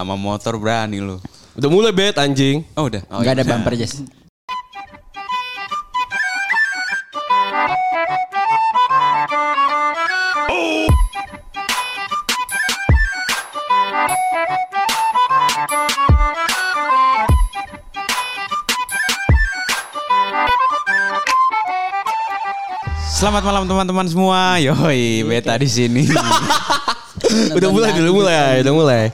Sama motor berani lu. Udah mulai bet anjing. Oh udah. Oh, Enggak ada iya. bumper Jas. Selamat malam teman-teman semua. Yoi, beta di sini. udah mulai, udah mulai, udah mulai.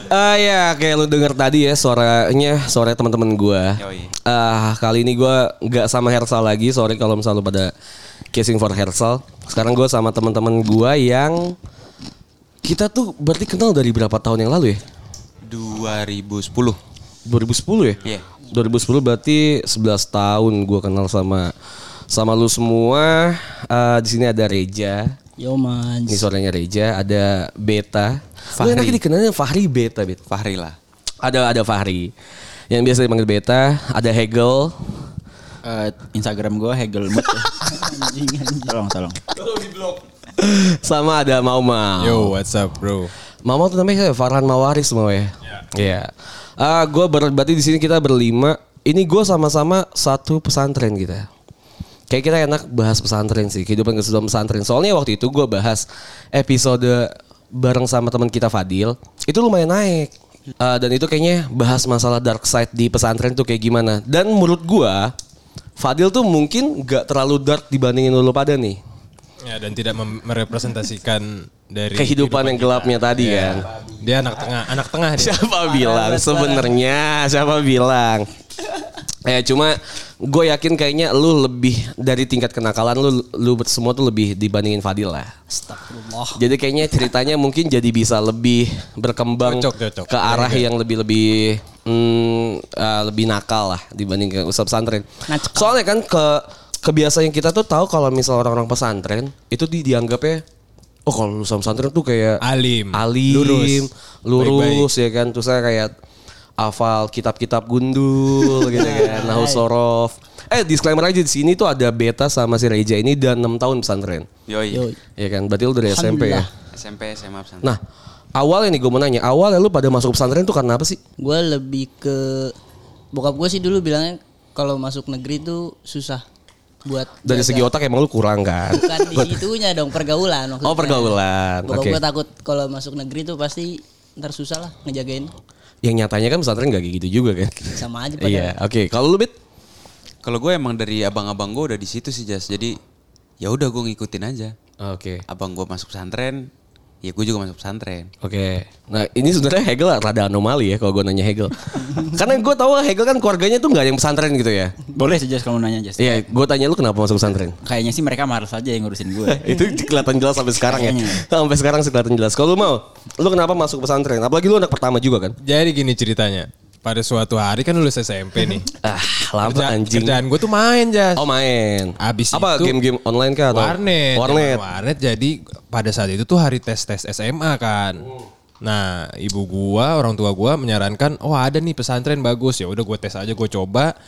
Ah ya, kayak lu denger tadi ya suaranya, suara teman-teman gua. Ah, kali ini gua nggak sama Hersal lagi. Sorry kalau misalnya lu pada casing for Hersal. Sekarang gua sama teman-teman gua yang kita tuh berarti kenal dari berapa tahun yang lalu ya? 2010. 2010 ya? Iya. 2010 berarti 11 tahun gua kenal sama sama lu semua. Ah, di sini ada Reja. Yo man. Ini suaranya Reja, ada Beta. Lu Fahri. enaknya dikenalnya Fahri Beta, Bet. Fahri lah. Ada ada Fahri. Yang biasa dipanggil Beta, ada Hegel. Eh, Instagram gue Hegel Mut. anjing anjing. Tolong tolong. Sama ada Mau Mau. Yo, what's up, bro? Mau Mau tuh namanya? Farhan Mawaris mau ya. Iya. Ah, gue berarti di sini kita berlima. Ini gue sama-sama satu pesantren kita. Kayak kita enak bahas pesantren sih, kehidupan kesudahan pesantren. Soalnya waktu itu gue bahas episode bareng sama teman kita Fadil, itu lumayan naik. Ah, dan itu kayaknya bahas masalah dark side di pesantren tuh kayak gimana. Dan menurut gue, Fadil tuh mungkin gak terlalu dark dibandingin lu pada nih. Ya, dan tidak merepresentasikan dari Kehidupan yang gelapnya tadi Iya. kan. Dia anak tengah, anak tengah dia. Siapa bilang sebenarnya? Siapa bilang? Eh cuma gue yakin kayaknya lu lebih dari tingkat kenakalan lu lu semua tuh lebih dibandingin Fadil lah. Astagfirullah. Jadi kayaknya ceritanya mungkin jadi bisa lebih berkembang Cocok, cocok. ke arah yang lebih lebih hmm, eh, lebih nakal lah dibanding ke usaha pesantren. Soalnya kan ke kebiasaan kita tuh tahu kalau misal orang-orang pesantren itu di, dianggapnya oh kalau lulusan pesantren tuh kayak Alim, alim, lurus, lurus, ya kan. Terus saya kayak hafal kitab-kitab gundul gitu kan, nahu sorof. Eh disclaimer aja di sini tuh ada beta sama si Reja ini dan 6 tahun pesantren. Yoi. Yoi. Ya kan, berarti lu dari SMP ya. SMP, SMA pesantren. Nah, awalnya nih gue mau nanya, awalnya lu pada masuk pesantren tuh karena apa sih? Gue lebih ke bokap gue sih dulu bilangnya kalau masuk negeri tuh susah buat Dari jaga. segi otak emang lu kurang kan? bukan di situnya dong pergaulan maksudnya. Oh, pergaulan. Bokap Oke. gue takut kalau masuk negeri tuh pasti ntar susah lah ngejagain. Yang nyatanya kan pesantren gak kayak gitu juga kan? Sama aja pada. Iya, oke. Kalau lu Bit? Kalau gue emang dari abang-abang gue udah di situ sih Jas. Jadi ya udah gue ngikutin aja. Oke. Abang gue masuk pesantren, ya gue juga masuk pesantren. Oke. Nah ini sebenarnya Hegel rada anomali ya kalau gue nanya Hegel. Karena gue tahu Hegel kan keluarganya tuh nggak yang pesantren gitu ya. Boleh sih Jas kalau nanya Jas. Iya, gue tanya lu kenapa masuk pesantren? Kayaknya sih mereka malas aja yang ngurusin gue. itu kelihatan jelas sampai sekarang ya. Sampai sekarang sih kelihatan jelas. Kalau lu mau, lu kenapa masuk pesantren? Apalagi lu anak pertama juga kan? Jadi gini ceritanya. Pada suatu hari kan lulus SMP nih. Ah, lama Kerja- anjing. Kerjaan gue tuh main, Jas. Oh main. Abis apa itu- game-game online kah? atau- Warnet. Warnet. Warnet jadi pada saat itu tuh hari tes-tes SMA kan. Nah, ibu gua, orang tua gua menyarankan, "Oh, ada nih pesantren bagus." Ya udah gue tes aja, gue coba.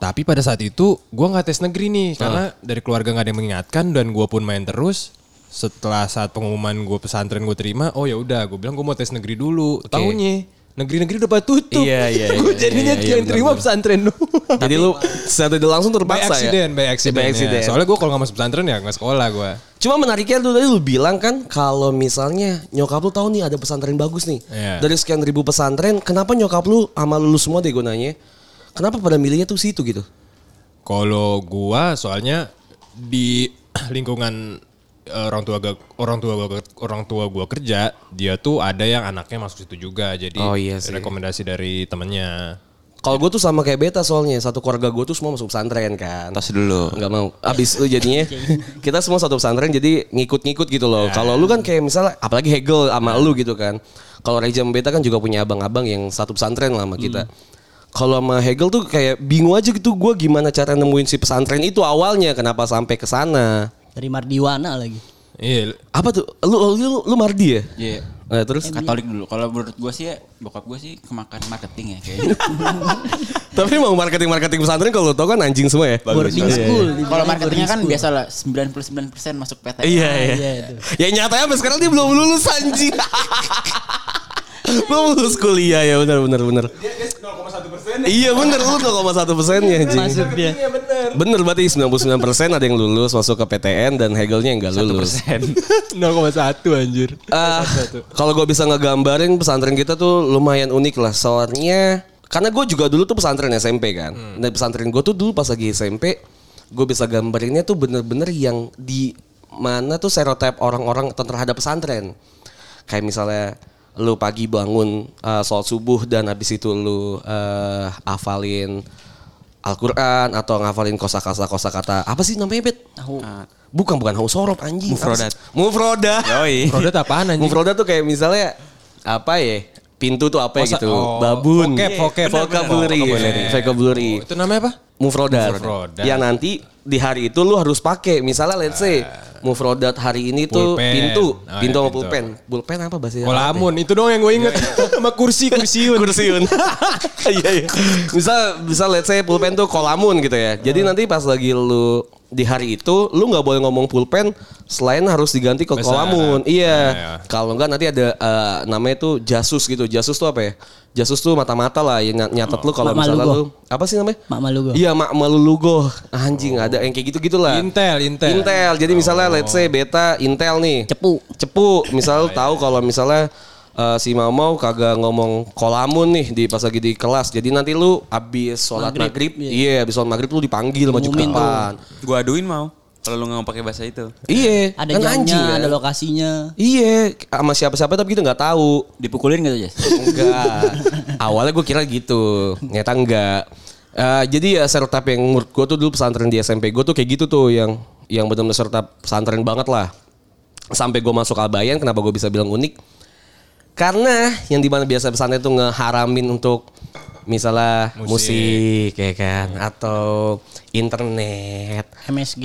Tapi pada saat itu gua nggak tes negeri nih karena dari keluarga nggak ada yang mengingatkan dan gua pun main terus. Setelah saat pengumuman gue pesantren gue terima, oh ya udah, gue bilang gue mau tes negeri dulu. Tahunya negeri-negeri udah pada tutup. Iya, iya, gue iya, jadinya iya, iya, yang terima benar. pesantren dulu. Jadi lu tidak langsung By terpaksa accident, ya? by accident. By ya. accident. Soalnya gue kalau nggak masuk pesantren ya nggak sekolah gue. Cuma menariknya tuh tadi lu bilang kan kalau misalnya nyokap lu tahu nih ada pesantren bagus nih. Iya. Dari sekian ribu pesantren, kenapa nyokap lu sama lu semua deh gue nanya? Kenapa pada milihnya tuh situ gitu? Kalau gua soalnya di lingkungan orang tua gua, orang tua gua, orang tua gua kerja, dia tuh ada yang anaknya masuk situ juga. Jadi Oh, iya sih. rekomendasi dari temennya. Kalau gue tuh sama kayak beta soalnya satu keluarga gue tuh semua masuk pesantren kan. Tas dulu. Nggak mau. Abis itu jadinya kita semua satu pesantren jadi ngikut-ngikut gitu loh. Kalau lu kan kayak misalnya apalagi Hegel sama lu gitu kan. Kalau Reja sama Beta kan juga punya abang-abang yang satu pesantren lah sama kita. Kalau sama Hegel tuh kayak bingung aja gitu gue gimana cara nemuin si pesantren itu awalnya kenapa sampai ke sana. Dari Mardiwana lagi. Iya, Apa tuh? Lu lu, lu Mardi ya? Iya. Nah, terus Katolik dulu. Kalau menurut gue sih ya, bokap gue sih kemakan marketing ya kayaknya. tapi mau marketing-marketing pesantren kalau lu tau kan anjing semua ya. Boarding school. Kalau dibilang marketingnya kan biasa lah 99% masuk PTN. Iya, iya. Iya, itu. Ya nyatanya sampai sekarang dia belum lulus anjing. Belum lulus kuliah ya benar benar benar. Iya bener lu 0,1 persennya anjing. Masuk dia. Bener berarti 99 persen ada yang lulus masuk ke PTN dan Hegelnya yang gak lulus. 0,1 anjir. Ah, kalau gue bisa ngegambarin pesantren kita tuh lumayan unik lah. Soalnya karena gue juga dulu tuh pesantren SMP kan. Dan pesantren gue tuh dulu pas lagi SMP, gue bisa gambarinnya tuh bener-bener yang di mana tuh stereotip orang-orang terhadap pesantren. Kayak misalnya lu pagi bangun uh, sholat subuh dan habis itu lu eh, hafalin Al-Quran atau ngafalin kosakata kosakata apa sih namanya bet? Tahu. Bukan bukan hausorop anjing. Mufrodat. Mufrodat. Yoi. Produk apaan anjing? Mufrodat tuh kayak misalnya apa ya? Pintu tuh apa ya Oh, gitu? oh, Babun. vocab, vocab. vocabulary. Vocabulary. Vocabulary. Itu namanya apa? Mufrodat. Mufrodat. Yang nanti di hari itu lu harus pakai. Misalnya let's say Mufrodat hari ini tuh Pulpen. pintu, Oh, pintu ya, sama pintu. pulpen. Pulpen apa bahasa Kolamun, itu doang yang gue inget. Sama kursi, kursiun. kursiun. Iya iya. Bisa bisa let's say pulpen tuh kolamun gitu ya. Jadi nanti pas lagi lu di hari itu lu nggak boleh ngomong pulpen selain harus diganti ke kolamun. Iya, Iya. iya. Kalau enggak nanti ada eh, namanya tuh jasus gitu. Jasus tuh apa ya? Jasus tuh mata-mata lah yang ny- nyatet lu kalau misalnya Malugo. lu apa sih namanya? Mak Malugo. Iya, mak malulugo. Anjing ada yang kayak gitu-gitu lah. Intel, Intel. Intel. Jadi misalnya let's say beta Intel nih. Cepu. Cepu. Misal lu tahu kalau misalnya eh, si Mamau kagak ngomong kolamun nih di pas lagi di kelas. Jadi nanti lu abis sholat maghrib, Maghrib, iya abis sholat maghrib lu dipanggil maju ke depan. Gua aduin mau. Kalau lu nggak mau pakai bahasa itu. Iya, Ada kan anjing jamnya, kan? ada lokasinya. Iya, sama siapa-siapa tapi kita nggak tahu. Dipukulin gitu, Jas? Enggak. Awalnya gue kira gitu. Ternyata enggak. Eh, jadi ya stereotip yang menurut gue tuh dulu pesantren di SMP gue tuh kayak gitu tuh yang yang benar-benar stereotip pesantren banget lah. Sampai gue masuk Albayan kenapa gue bisa bilang unik? Karena yang di mana biasa pesantren tuh ngeharamin untuk misalnya musik, ya kan atau internet MSG.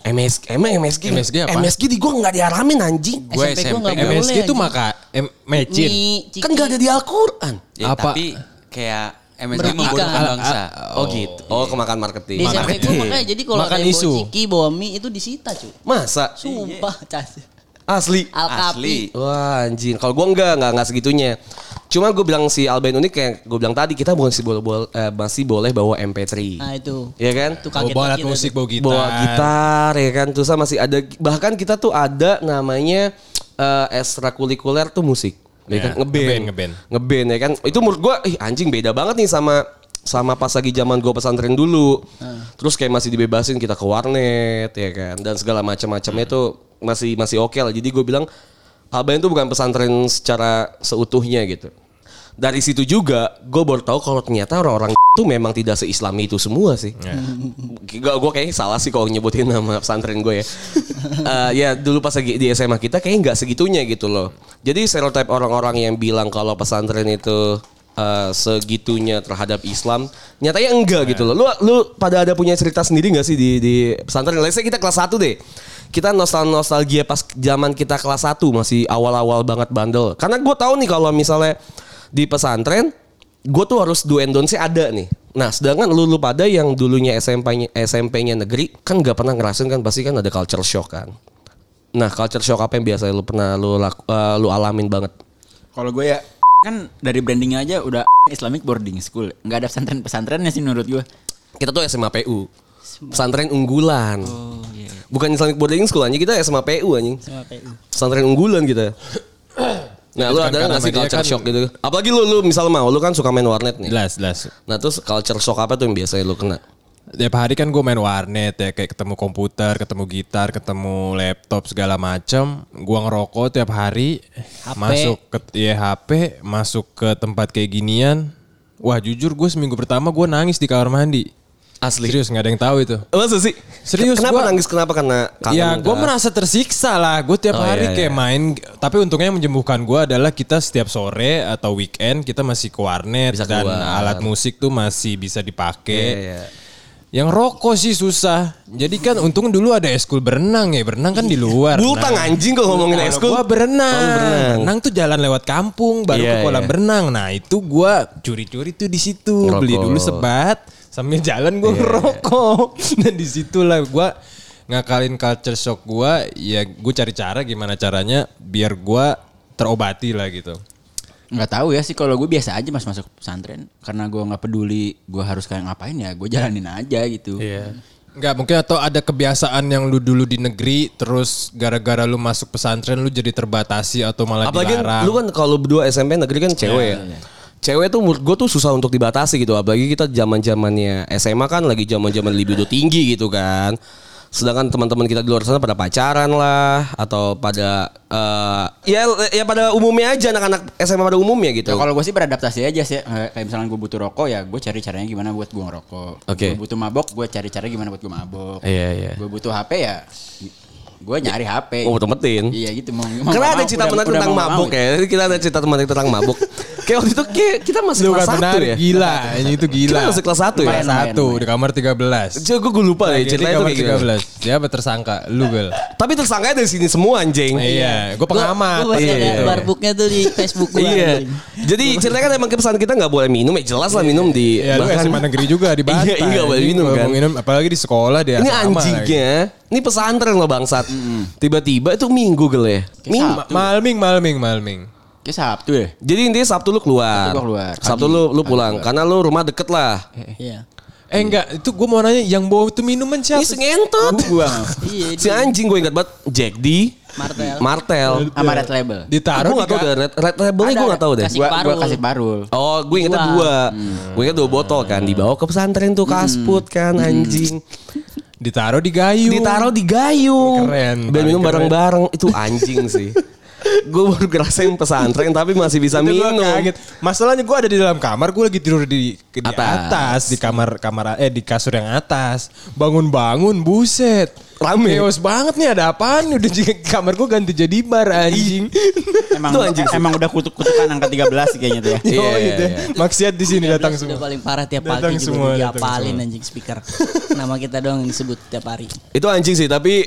MSG emang MSG MSG apa? MSG di gue nggak diaramin anjing Gue SMP gua SMP. nggak boleh. MSG itu maka em, mecin. Kan nggak ada di Al-Quran Ya, Apa? Tapi kayak MSG membodohkan bangsa. Oh, gitu. Oh, kemakan marketing. Di SMP gue makanya jadi kalau Makan ada yang isu. bawa ciki bawa mie itu disita cuy. Masa? Sumpah, cas. Asli. Alkapi. Asli. Wah anjing. Kalau gue enggak, enggak, enggak segitunya. Cuma gue bilang si Albain unik kayak gue bilang tadi kita masih boleh, boleh eh, masih boleh bawa MP3. Nah itu. Iya kan? Itu Bawa kaget bawa alat kita musik, bawa gitar. Bawa gitar ya kan. Terus masih ada bahkan kita tuh ada namanya eh, ekstrakurikuler tuh musik. Ya, Ya, kan? Ngeband. ngeband, ngeband. Ngeband ya kan. Itu menurut gue ih anjing beda banget nih sama sama pas lagi zaman gue pesantren dulu. Terus kayak masih dibebasin kita ke warnet ya kan dan segala macam-macamnya tuh masih masih oke lah. Jadi gue bilang Albayan itu bukan pesantren secara seutuhnya gitu. Dari situ juga gue baru tahu kalau ternyata orang-orang itu memang tidak seislami itu semua sih. Gak, gue kayaknya salah sih kalau nyebutin nama pesantren gue ya. Eh, ya dulu pas lagi di SMA kita kayaknya nggak segitunya gitu loh. Jadi stereotip orang-orang yang bilang kalau pesantren itu eh, segitunya terhadap Islam, nyatanya enggak gitu loh. Lu lu pada ada punya cerita sendiri nggak sih di di pesantren? Let's say kita kelas 1 deh. Kita nostal nostalgia pas zaman kita kelas 1 masih awal-awal banget bandel. Karena gue tahu nih kalau misalnya di pesantren gue tuh harus do and don't ada nih. Nah, sedangkan lu, lu pada yang dulunya SMP-nya SMP-nya negeri kan nggak pernah ngerasain kan pasti kan ada culture shock kan. Nah, culture shock apa yang biasa lu pernah lu laku- eh, lu alamin banget? Kalau gue ya kan dari brandingnya aja udah Islamic boarding school. Nggak ada pesantren pesantrennya sih menurut gue. Kita tuh SMA PU. Pesantren unggulan. Oh iya. Bukan Islamic boarding school anjing kita SMA PU anjing. Sama PU. Pesantren unggulan kita. Nah, lu ada nggak sih culture kan- shock gitu? Apalagi lu lu misal mau lu kan suka main warnet nih. Jelas, jelas. Nah, terus culture shock apa tuh yang biasanya lu kena? Tiap hari kan gue main warnet ya kayak ketemu komputer, ketemu gitar, ketemu laptop segala macam. Gua ngerokok tiap hari, masuk ke ya HP, masuk ke tempat kayak ginian. Wah jujur gue seminggu pertama gue nangis di kamar mandi. Asli. Serius nggak ada yang tahu itu. Masa sih? Serius, Kenapa gua- nangis? Kenapa karena ya gue merasa tersiksa lah. Gue tiap Oh, hari iya, kayak iya. main. Tapi untungnya yang menyembuhkan gue adalah kita setiap sore atau weekend kita masih ke warnet Bisa dan keluar. alat musik tuh masih bisa dipakai. Iya, iya. Yang rokok sih susah. Jadi kan untung dulu ada eskul berenang ya. Berenang kan di luar. Bultang Nah, anjing kok ngomongin ekskul. Gua berenang. Oh, berenang. berenang. tuh jalan lewat kampung baru Iya, ke kolam iya. berenang. Nah, itu gua curi-curi tuh di situ. Beli dulu sebat sambil jalan Iya, gua ngerokok. Dan di situlah gua ngakalin culture shock gua ya gue cari cara gimana caranya biar gua terobati lah gitu. Nggak tahu ya sih kalau gue biasa aja mas masuk pesantren karena gue nggak peduli gue harus kayak ngapain ya gue jalanin aja gitu. Iya. Enggak, mungkin atau ada kebiasaan yang lu dulu di negeri terus gara-gara lu masuk pesantren lu jadi terbatasi atau malah Apalagi dilarang. lu kan kalau berdua SMP negeri kan cewek ya. Cewek tuh menurut gue tuh susah untuk dibatasi gitu. Apalagi kita zaman zamannya SMA kan lagi zaman zaman libido tinggi gitu kan. Sedangkan teman-teman kita di luar sana pada pacaran lah atau pada eh, ya ya pada umumnya aja anak-anak SMA pada umumnya gitu. Ya, kalau gue sih beradaptasi aja sih. Eh, Kayak misalnya gue butuh rokok ya gue cari caranya gimana buat gue ngerokok. Oke. Gue butuh mabok gue cari cara gimana buat gue mabok. Iya iya. Gue butuh HP ya gue nyari HP. Oh, temetin. Iya gitu mau. mau Karena nggak ada cerita menarik tentang mabuk ya. Kita ada cerita menarik tentang mabuk. kayak waktu itu kayak kita masih Lu kelas satu benar, ya. gila. Ini itu gila. Kita masih kelas satu ya. Kelas satu di kamar 13. Coba gue, gue lupa deh ceritanya itu kamar kayak gimana. 13. Siapa tersangka? Lu, Bel. Tapi tersangkanya dari sini semua anjing. Iya, gue pengamat. Gue masih Iya, ada iya. barbooknya tuh di Facebook gue. Iya. Jadi ceritanya kan emang kepesan kita nggak boleh minum ya jelas lah minum di Ya lu SMA negeri juga di Bantai. Iya, iya, nggak boleh minum kan. Minum, apalagi di sekolah dia Ini anjingnya, ini pesantren loh bangsat. Tiba-tiba itu minggu gel ya. Minggu. Ma- Malming, malming, malming. Kayak Sabtu ya. Jadi intinya Sabtu lu keluar. Sabtu gua keluar. Sabtu Pagi. lu lu pulang karena lu rumah deket lah. Iya. Eh enggak, itu gue mau nanya yang bawa itu minuman siapa? Ini si ngentot. Gua Iya. Si anjing gue ingat banget Jack D. Martel. Martel. sama red label. Ditaruh Gue di gak tau ka- deh, red, red labelnya gue gak tau deh. kasih Gua, gua parul. kasih parul. Oh, gue ingetnya Dua. dua. Gue inget dua botol kan, dibawa ke pesantren tuh kasput kan, anjing. Ditaruh di gayung. Ditaruh di gayung. Keren, Biar paling minum bareng-bareng. Itu anjing sih. gue baru ngerasain pesantren tapi masih bisa Itu minum. kaget. Masalahnya gue ada di dalam kamar, gue lagi tidur di, di atas. Atas. di kamar kamar eh di kasur yang atas. Bangun-bangun, buset. Rame. Chaos banget nih ada apaan? Udah juga kamar gue ganti jadi bar anjing. Emang Itu anjing sih. emang udah kutuk-kutukan angka 13 kayaknya tuh ya. Iya, Oh, iya, gitu. iya. Maksiat di sini datang Sudah semua. paling parah tiap Datang pagi semua, juga diapalin semua. anjing speaker. Nama kita doang yang disebut tiap hari. Itu anjing sih tapi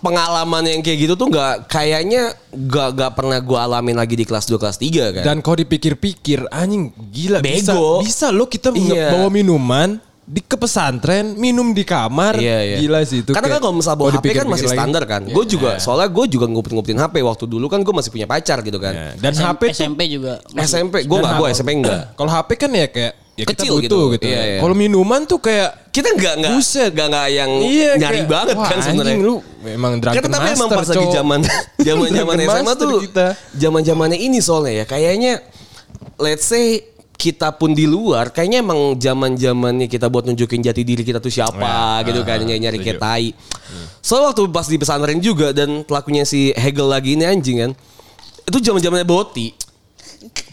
pengalaman yang kayak gitu tuh nggak kayaknya nggak nggak pernah gue alamin lagi di kelas 2 kelas 3 kan. Dan kalau dipikir-pikir, anjing gila bisa Bego. bisa lo kita Iya. bawa minuman di ke pesantren, minum di kamar. Iya, iya. Gila sih itu. Karena kan kalau misalnya bawa kalau HP kan masih lagi. standar kan. Gue juga soalnya gue juga ngupin-ngupin HP waktu dulu kan gue masih punya pacar gitu kan. Ya, Dan SM- HP tuh SMP juga. SMP gue nggak gue HP SMP enggak. Kalau HP kan ya kayak ya kita Kecil butuh gitu. gitu. Iya, iya. Kalau minuman tuh kayak Kita nggak nggak Buset. nggak nggak yang iya nyari kayak, banget wah, kan sebenarnya. lu memang drunken Kan tapi emang master, pas lagi zaman zaman zaman SMA tuh kita. zaman zamannya ini soalnya ya kayaknya let's say kita pun di luar kayaknya emang zaman zamannya kita buat nunjukin jati diri kita tuh siapa Ya, gitu kan nyari nyari setuju. kayak tai. Soalnya waktu pas di pesantren juga dan pelakunya si Hegel lagi ini anjing kan. Itu zaman zamannya Boti.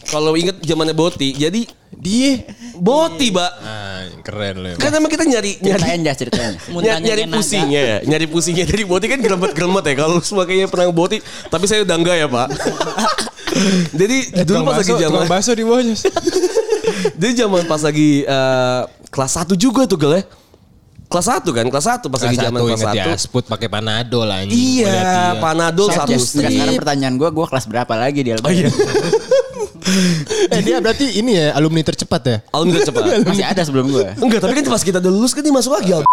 Kalau inget zamannya Boti, jadi Dia Boti, Mbak. ah, keren loh. Kan emang kita nyari nyari Ceritain jas ceritain. Nyari, nyari pusingnya ya, nyari pusingnya dari boti kan gremet-gremet ya. Kalau semua kayaknya pernah boti, tapi saya udah enggak ya pak. Jadi dulu Tukang pas lagi zaman, bakso di bawahnya. jadi zaman pas lagi eh, kelas 1 juga tuh gel ya. Kelas 1 kan, kelas 1 pas lagi zaman kelas inget ya, 1. Sput pakai panadol anjing. Iya, dia. Panadol satu. Sekarang pertanyaan gue, gue kelas berapa lagi di Oh iya, Eh dia berarti ini ya alumni tercepat ya? alumni cepat. Masih ada sebelum gue. Enggak, tapi kan pas kita udah lulus kan dia masuk lagi Al.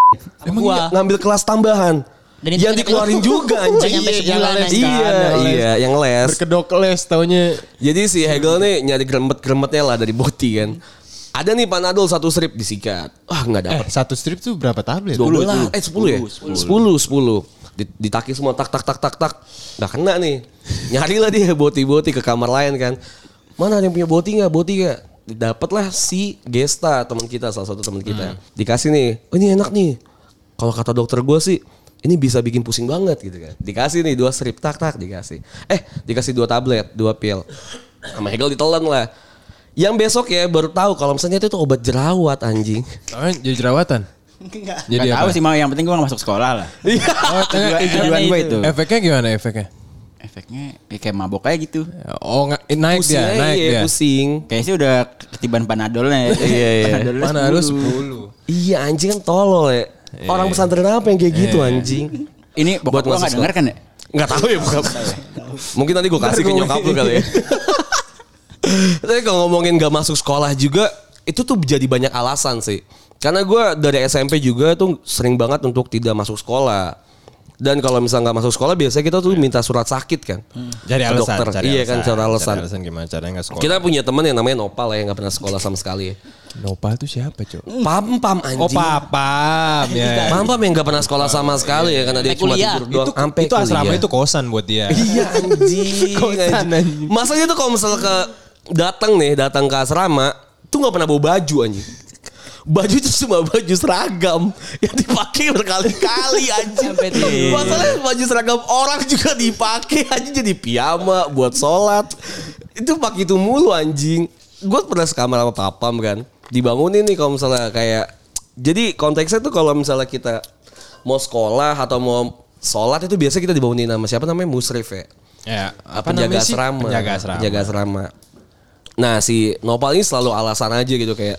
Emang gua. ngambil kelas tambahan. Dan yang kan- dikeluarin juga anjing. Nyampe Iya, sebulan, yang les anjing. Iya, Yang les. iya, yang les. Berkedok les taunya. Jadi si Hegel nih nyari gremet-gremetnya lah dari boti kan. Ada nih panadol satu strip disikat. Wah nggak Eh dapat. satu strip tuh berapa tablet? Dua belas, eh sepuluh ya? Sepuluh, sepuluh. Di- Ditaki semua tak tak tak tak tak. Nggak kena nih. Nyarilah dia boti-boti ke kamar lain kan. Mana ada yang punya boti nggak? Boti nggak? Dapatlah si Gesta teman kita salah satu teman kita. Dikasih nih. Oh ini enak nih. Kalau kata dokter gue sih ini bisa bikin pusing banget gitu kan. Dikasih nih dua strip tak tak dikasih. Eh dikasih dua tablet, dua pil. Sama Hegel ditelan lah. Yang besok ya baru tahu kalau misalnya itu tuh obat jerawat anjing. Oh, jadi jerawatan. Enggak. Jadi Gak apa? tahu sih mau yang penting gue gak masuk sekolah lah. Oh, Tujuan- tujuan gue itu. Efeknya gimana efeknya? Efeknya ya kayak mabok aja gitu. Oh, nggak- eh, naik Pusing dia, aja, naik iya, dia. pusing. Kayaknya sih udah ketiban panadolnya ya. Iya, iya. Panadolnya Mana lu 10. Iya anjing kan tolol ya. Orang pesantren apa yang kayak gitu anjing? Ini bokap gue masuk gak denger kan ya? Nggak tahu ya bokap. Mungkin nanti gue kasih ke nyokap lu kali ya. Tapi kalau ngomongin gak masuk sekolah juga, itu tuh jadi banyak alasan sih. Karena gue dari SMP juga tuh sering banget untuk tidak masuk sekolah. Dan kalau misalnya nggak masuk sekolah biasanya kita tuh minta surat sakit kan. Cari Ke alasan, dokter. cari iya kan cara alasan. Cari alasan gimana caranya nggak sekolah. Kita punya teman yang namanya Nopal ya yang nggak pernah sekolah sama sekali. Nopal tuh siapa, Cok? Pam pam anjing. Oh, papam ya. Pam pam yang nggak pernah sekolah sama sekali ya karena dia cuma tidur doang. Itu Sampai itu asrama kuliah. itu kosan buat dia. Iya anjing. Kosan, anjing. anjing. Masanya tuh kalau misalnya ke datang nih, datang ke asrama, tuh nggak pernah bawa baju anjing. Baju itu cuma baju seragam yang dipakai berkali-kali anjing. Sampai tidur. Masalahnya baju seragam orang juga dipakai anjing jadi piyama buat sholat. Itu pakai itu mulu anjing. Gue pernah sekamar sama papam kan. Dibangunin nih kalau misalnya kayak jadi konteksnya tuh kalau misalnya kita mau sekolah atau mau sholat itu biasa kita dibangunin sama siapa namanya musrif ya. Ya, Apa penjaga asrama. Penjaga asrama. Penjaga asrama. Nah si Nopal ini selalu alasan aja gitu kayak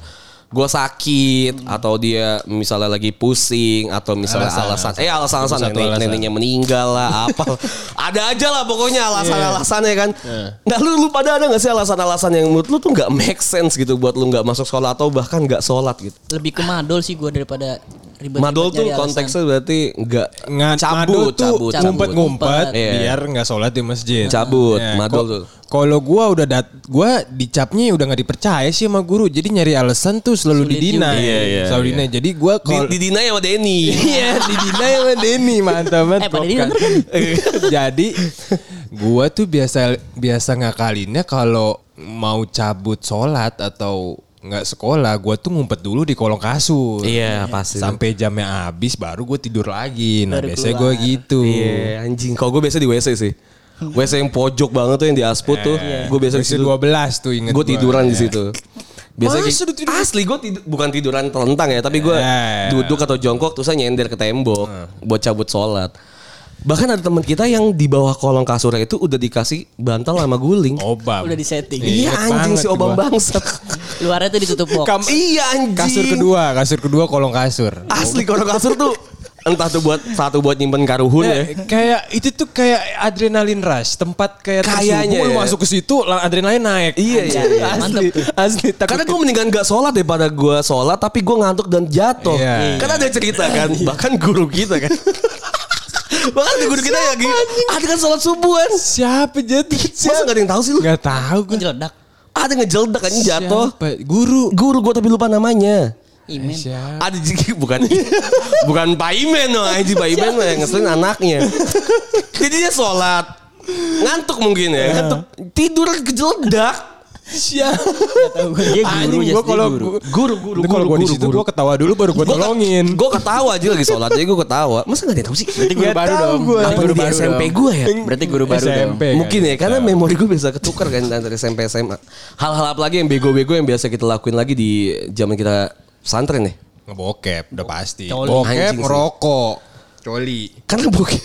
gue sakit atau dia misalnya lagi pusing atau misalnya alasan, Alasan, eh alasan-alasan nenek, alasan. neneknya meninggal lah apa. Ada aja lah pokoknya alasan-alasannya kan. Iya. nah lu, lu pada ada gak sih alasan-alasan yang menurut lu tuh nggak make sense gitu buat lu nggak masuk sekolah atau bahkan nggak sholat gitu? Lebih ke madol sih gue daripada ribet madol tuh konteksnya berarti nggak Nggak cabut tuh cabut ngumpet-ngumpet Iya. biar nggak sholat di masjid. Cabut, Ya, madol tuh. Kalau gua udah dat, gua dicapnya udah nggak dipercaya sih sama guru. Jadi nyari alasan tuh selalu Sulit didina. juga. Iya, iya, selalu iya. didina. Jadi gua kalau di Dina sama Denny Iya, didina sama Denny mantap banget. Eh, Denny kan? Jadi gua tuh biasa biasa ngakalinnya kalau mau cabut sholat atau nggak sekolah, gua tuh ngumpet dulu di kolong kasur. Iya, pasti. Sampai jamnya habis baru gue tidur lagi. Nah Baru biasanya gue gitu. Iya anjing. Kalau gue biasa di WC sih. WC yang pojok banget tuh yang di Asput tuh. Gue biasa di situ. 12 tuh inget Gue gua. tiduran di Iya. situ. Biasanya Masa kayak- tidur? asli gue tidur bukan tiduran telentang ya, tapi gue Iya. duduk atau jongkok terus saya nyender ke tembok buat cabut sholat. Bahkan ada teman kita yang di bawah kolong kasurnya itu udah dikasih bantal sama guling. Obam. Udah disetting. iya inget anjing si obam bangsat. Luarnya tuh ditutup box. Kam- iya anjing. Kasur kedua, kasur kedua kolong kasur. Asli kolong kasur tuh entah tuh buat satu buat nyimpen karuhun ya. Eh, kayak itu tuh kayak adrenalin rush, tempat kayak Kayaknya ya. masuk ke situ adrenalin naik. Iya, iya, iya. asli, asli. Takut Karena gue mendingan gak sholat daripada gue sholat tapi gue ngantuk dan jatuh. Iya. Kan ada cerita kan, bahkan guru kita kan. bahkan ada guru kita yang gini, ada kan sholat subuhan. siapa jatuh? Masa gak ada yang tahu sih lu? Gak tahu gue. Ngeledak. Ada ngejeledak kan jatuh. Siapa? Guru. Guru gue tapi lupa namanya. Imen. Siapa? Ada juga bukan bukan Pak Imen no, anjing Pak Imen mah yang ngeselin anaknya. Jadi dia sholat ngantuk mungkin ya, ngantuk tidur kejeledak. Siapa? Tahu gue dia guru Anjing ya. gue kalau guru. Guru, guru, kalau guru, gue di situ gue ketawa dulu baru gue tolongin. Gue ketawa aja lagi sholat jadi gue ketawa. Masa gak ada tahu sih? Berarti guru baru dong. gua. Apa guru di baru SMP gue ya? Berarti guru baru dong. SMP. Mungkin ya karena memori gue bisa ketukar kan antara SMP SMA. Hal-hal apa lagi yang bego-bego yang biasa kita lakuin lagi di zaman kita pesantren nih? Ngebokep udah pasti. Bokep, ngerokok. Coli. Karena bokep.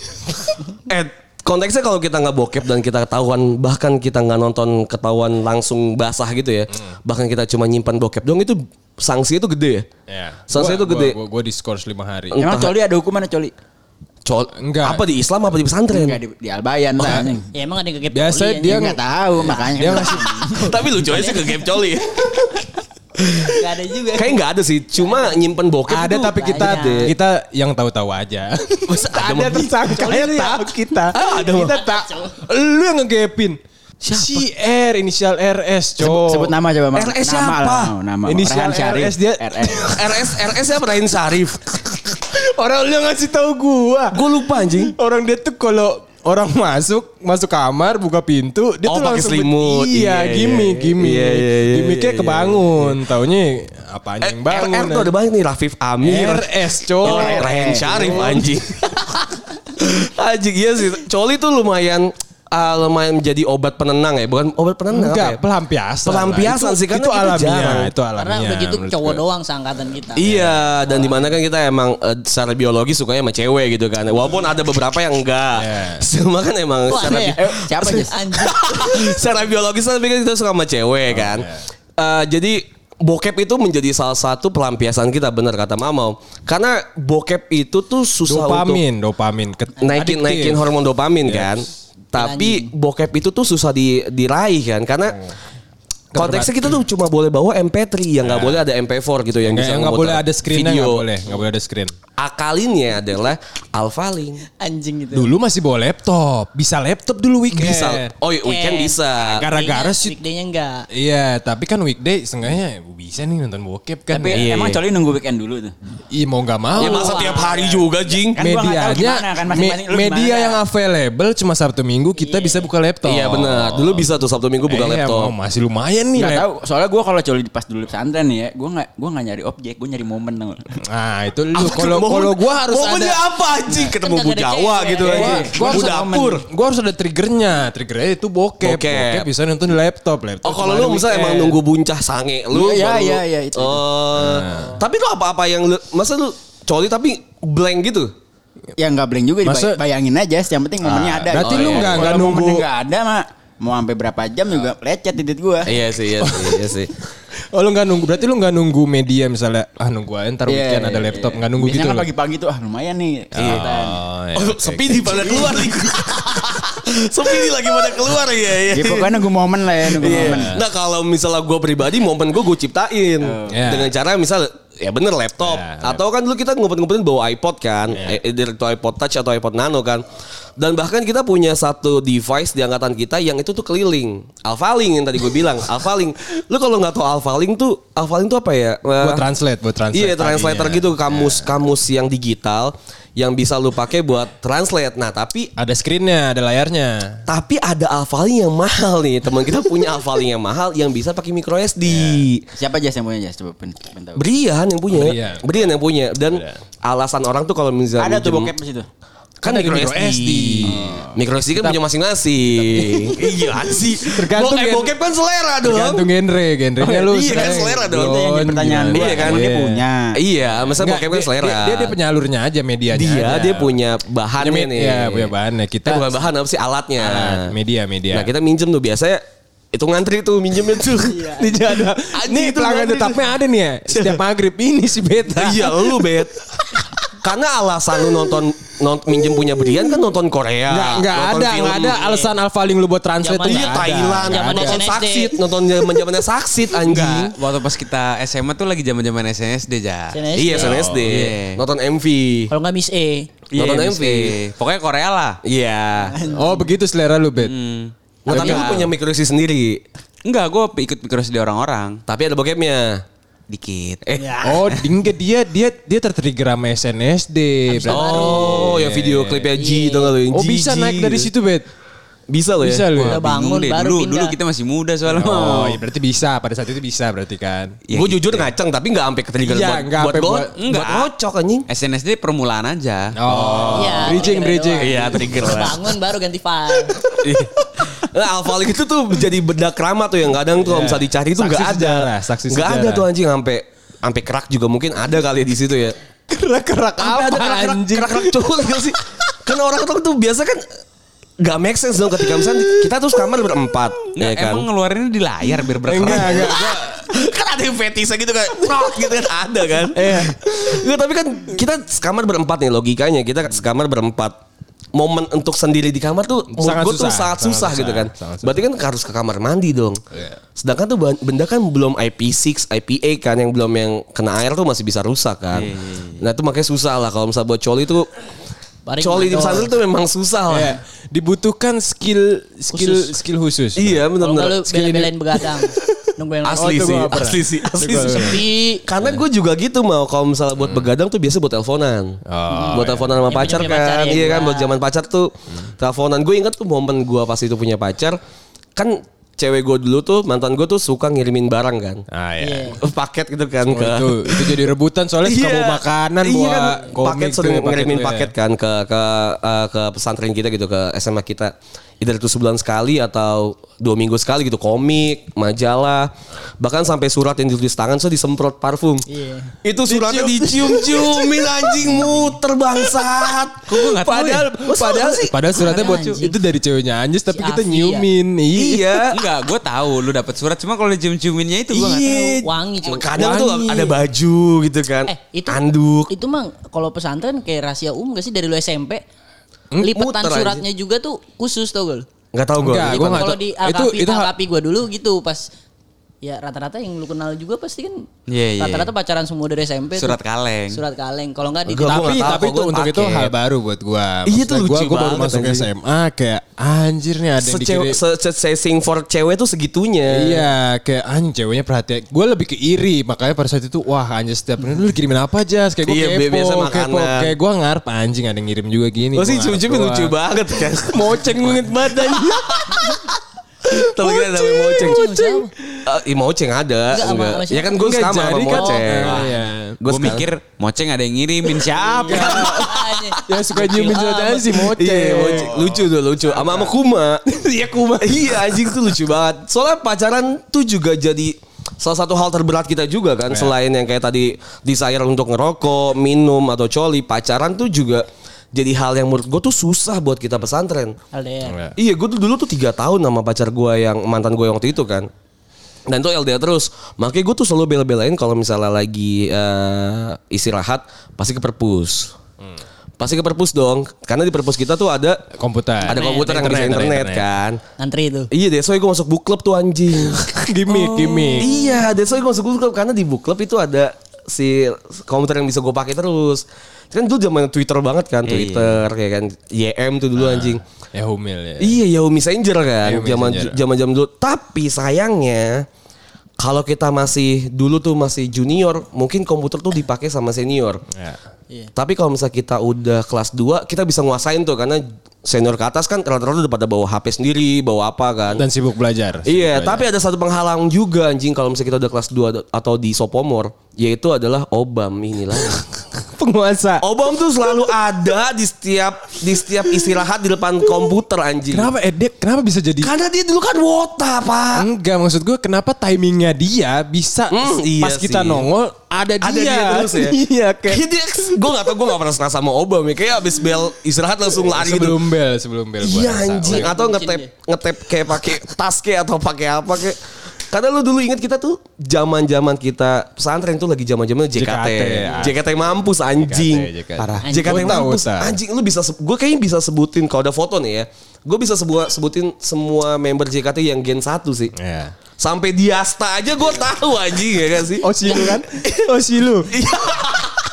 eh konteksnya kalau kita nggak bokep dan kita ketahuan bahkan kita nggak nonton ketahuan langsung basah gitu ya. Bahkan kita cuma nyimpan bokep dong itu sanksi itu gede ya. Ya. Sanksi Gua- itu gede. Gue diskors 5 hari. Emang Entah- coli ada hukumannya coli? Col Enggak. Apa di Islam apa di pesantren? Enggak di, di Albayan lah. Ya emang ada yang kegep Biasa coli, dia enggak tahu makanya Dia kan. ngasih Tapi lucu aja sih ke game coli. Nggak ada juga. Kayak nggak ada sih, cuma nyimpen bokep ada tapi kita banyak. kita yang tahu-tahu aja. Masa ada ada tersangka yang tahu kita. Ah, ada kita tak. Lu yang ngegepin. Si R inisial RS, Sebut, cowok. sebut nama coba Mas. RS nama siapa? lah, nama. Inisial Syarif. RS dia- RS. RS RS ya Rahim Syarif. Orang lu yang ngasih tahu gua. Gue lupa anjing. Orang dia tuh kalau orang masuk masuk kamar buka pintu dia Oh, tuh pakai langsung selimut. iya, Iya, gimmick iya. gimmick Iya, iya, iya, gimmicknya iya, kebangun taunya apanya Eh, yang bangun RR tuh ada banyak nih Rafif Amir. RS cowok Rahim Syarif anjing. anjing iya sih. Coli tuh lumayan ah, lumayan menjadi obat penenang ya, bukan obat penenang enggak apa ya? pelampiasan Pelampiasan lah. sih, itu, karena itu alamiah jarang. itu alamiah Karena udah gitu menurut cowok gua. doang seangkatan kita. Iya, dan di mana kan kita emang eh, secara biologi sukanya sama cewek gitu kan. Walaupun ada beberapa yang enggak. Iya. Cuma kan emang Kok secara, ya? bi- Eh, siapa? Anjing. secara biologis tapi kan kita suka sama cewek kan. Eh, jadi bokep itu menjadi salah satu pelampiasan kita bener kata Mamau. Karena bokep itu tuh susah untuk dopamin dopamin naikin adiktif. naikin hormon dopamin Yes. kan. Tapi bokep itu tuh susah di, diraih kan karena Konteksnya kita tuh cuma boleh bawa MP3 yang nggak boleh ada MP4 gitu yang Nggak bisa nggak boleh ada video. nggak boleh, nggak boleh ada screen. Akalinnya adalah Alphalink. Anjing gitu. Dulu masih bawa laptop, bisa laptop dulu weekend. Bisa. Oh, iya, weekend Eh, bisa. Gara-gara sih. Weekday-nya enggak. Iya, tapi kan weekday seenggaknya bisa nih nonton bokep kan. Tapi Iya, emang iya. Coli nunggu weekend dulu tuh. Iya mau nggak mau. Ya masa tiap hari juga, Jing? Kan gua nggak tahu Medianya, gimana kan, media gimana. yang available cuma Sabtu Minggu kita bisa buka laptop. Iya benar. Dulu bisa tuh Sabtu Minggu buka Iya, laptop. masih lumayan nih. Gak lap- tahu, soalnya gue kalau Coli pas dulu di pesantren nih ya, gue nggak gue nggak nyari objek, gue nyari momen tau nggak? Nah itu lu kalau kalau gua harus Momennya ada apa anjing? Ketemu Kan Bu Jawa gitu Iya, aja. gua, gua harus dapur. Gua harus ada triggernya. Triggernya itu bokep. Bokep. bisa nonton di laptop. laptop Oh kalau lu misalnya emang nunggu buncah sange lu Iya, iya, iya, itu. Oh. Tapi lu apa-apa yang lu masa lu coli tapi blank gitu? Ya nggak blank juga, Masa- dibay- bayangin aja. Yang penting momennya Ah, ada. berarti gitu. lu Kalau nggak- nggak momennya nunggu- nggak ada mah mau sampai berapa jam juga lecet titik gue. Iya sih, iya sih, iya sih. Oh lu nggak nunggu. Berarti lu nggak nunggu media misalnya. Ah nunggu aja ntar weekend ada laptop. Nggak nunggu Biasanya gitu. kan pagi-pagi tuh ah lumayan nih. Oh, iya, Oh, oke, sepi oke. nih pada keluar nih. sepi nih lagi pada keluar ya. ya. Ya pokoknya nunggu momen lah ya, nunggu Iya. momen. Nah kalau misalnya gue pribadi momen gue gue ciptain Iya. dengan cara misal ya bener laptop Iya, atau kan dulu kita ngumpet-ngumpetin bawa iPod kan, eh, either itu iPod Touch atau iPod Nano kan. Dan bahkan kita punya satu device di angkatan kita yang itu tuh keliling. Alphalink yang tadi gue bilang, Alphalink. Lu kalau nggak tahu Alphalink tuh, Alphalink tuh apa ya? Buat translate, buat translate. Iya translator tadinya. gitu kamus kamus yang digital yang bisa lu pakai buat translate. Nah tapi Ada screennya, ada layarnya. tapi ada Alphalink yang mahal nih. Teman kita punya Alphalink yang mahal yang bisa pakai micro SD. Siapa aja yang punya Jas? Coba pen. Brian yang punya. Brian. Brian yang punya dan alasan orang tuh kalau misalnya Ada tuh bokep di situ. Kan Kan micro, ada micro SD. SD. Micro SD kan punya masing-masing. Iya sih. Tergantung Bo- eh, bokep kan selera dong. Tergantung genre, genrenya lu. Iya kan, selera dong. Itu yang jadi pertanyaan gimana. gua, Iya kan? emang dia punya. Iya, masa bokep kan dia- selera. Dia, dia, dia penyalurnya aja medianya. Dia aja. dia punya bahannya Punya nih. Iya, punya bahannya. Kita Eh, bukan bahan apa sih alatnya. Alat, media, media. Nah kita minjem tuh biasanya itu ngantri tuh minjemnya tuh. Di ada. Anjing, Nih itu pelanggan tetapnya ada nih ya. Setiap maghrib ini si beta. iya lu bet. Karena alasan lu nonton nonton minjem punya Brian kan nonton Korea. Enggak, enggak ada, enggak ada alasan Alphalink lu buat translate tuh Iya. Thailand, Zaman nonton saksit, nonton zaman zamannya saksit anjing. Enggak, waktu pas kita SMA tuh lagi zaman-zaman SNSD ja. SNSD. Iya SNSD, Iya. nonton MV. Kalau nggak Miss E. Nonton MV. Pokoknya Korea lah. Iya. Oh begitu selera lu bet. Hmm. Nah, tapi lu punya micro SD sendiri. Enggak, gue ikut mikros di orang-orang. Tapi ada bokepnya. Dikit. Eh. Oh, dingga dia dia dia tertrigger sama SNSD. Oh, yang video klipnya G itu yang Oh bisa naik dari gitu. situ bet. Bisa lo ya? Bisa lu ya. Udah bangun deh, baru dulu, pindah. dulu kita masih muda soalnya. Oh, ya berarti bisa. Pada saat itu bisa berarti kan. Ya, gue gitu. jujur ngaceng tapi nggak sampai ke trigger Iya, buat nggak buat buat- buat enggak. ngocok anjing. SNSD permulaan aja. Oh, Iya, bridging, bridging. Iya, trigger lah. Bangun baru ganti file. Nah, Alphalink itu tuh jadi benda keramat tuh yang kadang tuh kalau Iya. misalnya dicari tuh Saksi nggak ada. saksi Nggak ada tuh anjing sampai sampai kerak juga mungkin ada kali di situ ya. Kerak-kerak Sampai ada kerak-kerak anjing? kerak-kerak cowok gitu sih. Kan orang tuh tuh biasa kan Gak make sense dong ketika misalnya kita tuh kamar berempat Nggak, ya kan. Emang ngeluarinnya di layar biar berkerak. Enggak, enggak, enggak. kan ada yang fetisnya gitu kan Prok gitu kan ada kan Iya. Tapi kan kita sekamar berempat nih logikanya kita sekamar berempat momen untuk sendiri di kamar tuh Sangat tuh susah, sangat sangat susah, susah, gitu kan sangat susah. berarti kan harus ke kamar mandi dong Iya. sedangkan tuh benda kan belum IP6 IPA kan yang belum yang kena air tuh masih bisa rusak kan Iya, nah itu makanya susah lah kalau misalnya buat coli tuh Paling coli di pesantren tuh memang susah lah Iya, dibutuhkan skill skill Khusus. skill khusus. iya Kalau benar-benar lu bela-belain begadang. Nunggu yang asli itu sih asli sih asli sih Sepi. Karena gue juga gitu mau kalau misalnya buat begadang tuh biasa buat teleponan. Oh, buat teleponan sama Yang pacar punya pacar kan. ya iya kan buat zaman pacar tuh teleponan. Gue inget tuh momen gue pas itu punya pacar. Kan cewek gue dulu tuh mantan gue tuh suka ngirimin barang kan. Ah ya. Iya. Paket gitu kan Oh, ke itu itu jadi rebutan soalnya suka bawa makanan, iya kan, komik paket sering ngirimin ya. paket kan ke ke eh, ke pesantren kita gitu ke SMA kita. Either itu sebulan sekali atau dua minggu sekali gitu komik, majalah, bahkan sampai surat yang ditulis tangan so disemprot parfum. Iya. Itu suratnya dicium-ciumin anjing muter bangsat. Kok gue nggak tahu Padahal ya? padahal sih? padahal suratnya buat itu dari ceweknya Anjis tapi Si kita Afi, nyiumin. Iya. Iya. Enggak, gue tahu lu dapat surat cuma kalau dicium-ciuminnya itu gue nggak tahu. Iya. Wangi, cuy. Kadang tuh Wangi. ada baju gitu kan. Eh, itu anduk. Itu mah kalau pesantren kayak rahasia umum gak sih dari lu SMP? Hmm, Lipetan muter suratnya juga tuh khusus tau gak? lu? Nggak tahu gue. Enggak, kalau tahu. di Itu- Alkapi, itu hak- Alkapi gue dulu gitu pas ya rata-rata yang lu kenal juga pasti kan Iya, iya, rata-rata pacaran semua dari SMP Surat tuh. kaleng. surat kaleng kalau nggak di gua tapi tapi itu gua untuk itu hal baru buat gua. Iya, itu Maksudnya gua, lucu gua baru banget, masuk anjing. SMA kayak anjir nih ada yang chasing for cewek tuh segitunya. Iya, kayak anjing ceweknya perhatian. Gue lebih ke iri, makanya pada saat itu wah anjir setiap menit lu kirimin apa aja? Kayak gue Iya, kepo, biasa kepo. Kayak gue ngarep anjing ada yang ngirim juga gini. Gua sih doang. lucu banget kan. Moceng banget badan. Tahu kita namanya moceng. Moceng. Eh, ih, moceng ada. Enggak, Ya kan gue sama sama kan- moceng. Oh, iya. Gue mikir moceng ada yang ngirimin siapa? ya suka nyiumin jalan si moceng. Iya, moceng. lucu tuh, lucu. Sama sama Kuma. Iya, Kuma. Iya, anjing tuh lucu banget. Soalnya pacaran tuh juga jadi salah satu hal terberat kita juga kan. Selain yang kayak tadi desire untuk ngerokok, minum atau coli, pacaran tuh juga jadi hal yang menurut gue tuh susah buat kita pesantren. LDR Iya, gue tuh dulu tuh tiga tahun sama pacar gue yang mantan gue waktu itu kan. Dan itu LDR terus. Makanya gue tuh selalu bela-belain kalau misalnya lagi eh, istirahat pasti ke perpus. Pasti ke perpus dong. Karena di perpus kita tuh ada Komputer. ada komputer yang bisa Internet, internet, internet. kan. ngantri itu Iya deh, soalnya gue masuk book club tuh anjing. gimmick, gimmick. iya, deh soalnya gue masuk book club karena di book club itu ada si komputer yang bisa gue pakai terus. Kan dulu zaman Twitter banget kan, Twitter kayak kan YM tuh dulu anjing. Ya humil ya. Iya Yahoo Messenger kan Yahoo zaman zaman jam dulu. Tapi sayangnya kalau kita masih dulu tuh masih junior, mungkin komputer tuh dipakai sama senior. Ya. Iya. Tapi kalau misalnya kita udah kelas 2, kita bisa nguasain tuh karena senior ke atas kan rata-rata udah pada bawa HP sendiri, bawa apa kan. Dan sibuk belajar. sibuk Iya, belajar. tapi ada satu penghalang juga anjing kalau misalnya kita udah kelas 2 atau di Sopomor, yaitu adalah Obam inilah. penguasa. Obam tuh selalu ada di setiap di setiap istirahat di depan komputer anjing. Kenapa eh, dia kenapa bisa jadi Karena dia dulu kan wota, Pak. Enggak maksud gue kenapa timingnya dia bisa Hmm, iya pas kita sih. nongol ada dia. Ada dia terus ya. iya kayak gue gak tau gue gak pernah sama Obam ya. Kayak abis bel istirahat langsung lari gitu. Bel sebelum bel gua Iya anjing atau ngetep ngetep kayak pakai tas kayak atau pakai apa kayak karena lu dulu ingat kita tuh zaman-zaman kita pesantren tuh lagi zaman-zaman JKT. JKT, JKT, mampus anjing. JKT. Parah. Anjing. JKT Uta, mampus. Anjing lu bisa gue kayaknya bisa sebutin kalau ada foto nih ya. Gue bisa sebuah sebutin semua member JKT yang gen 1 sih. Iya. Sampai Diasta aja gue tahu anjing ya kan sih. Oh si lu kan? Oh si lu. Iya.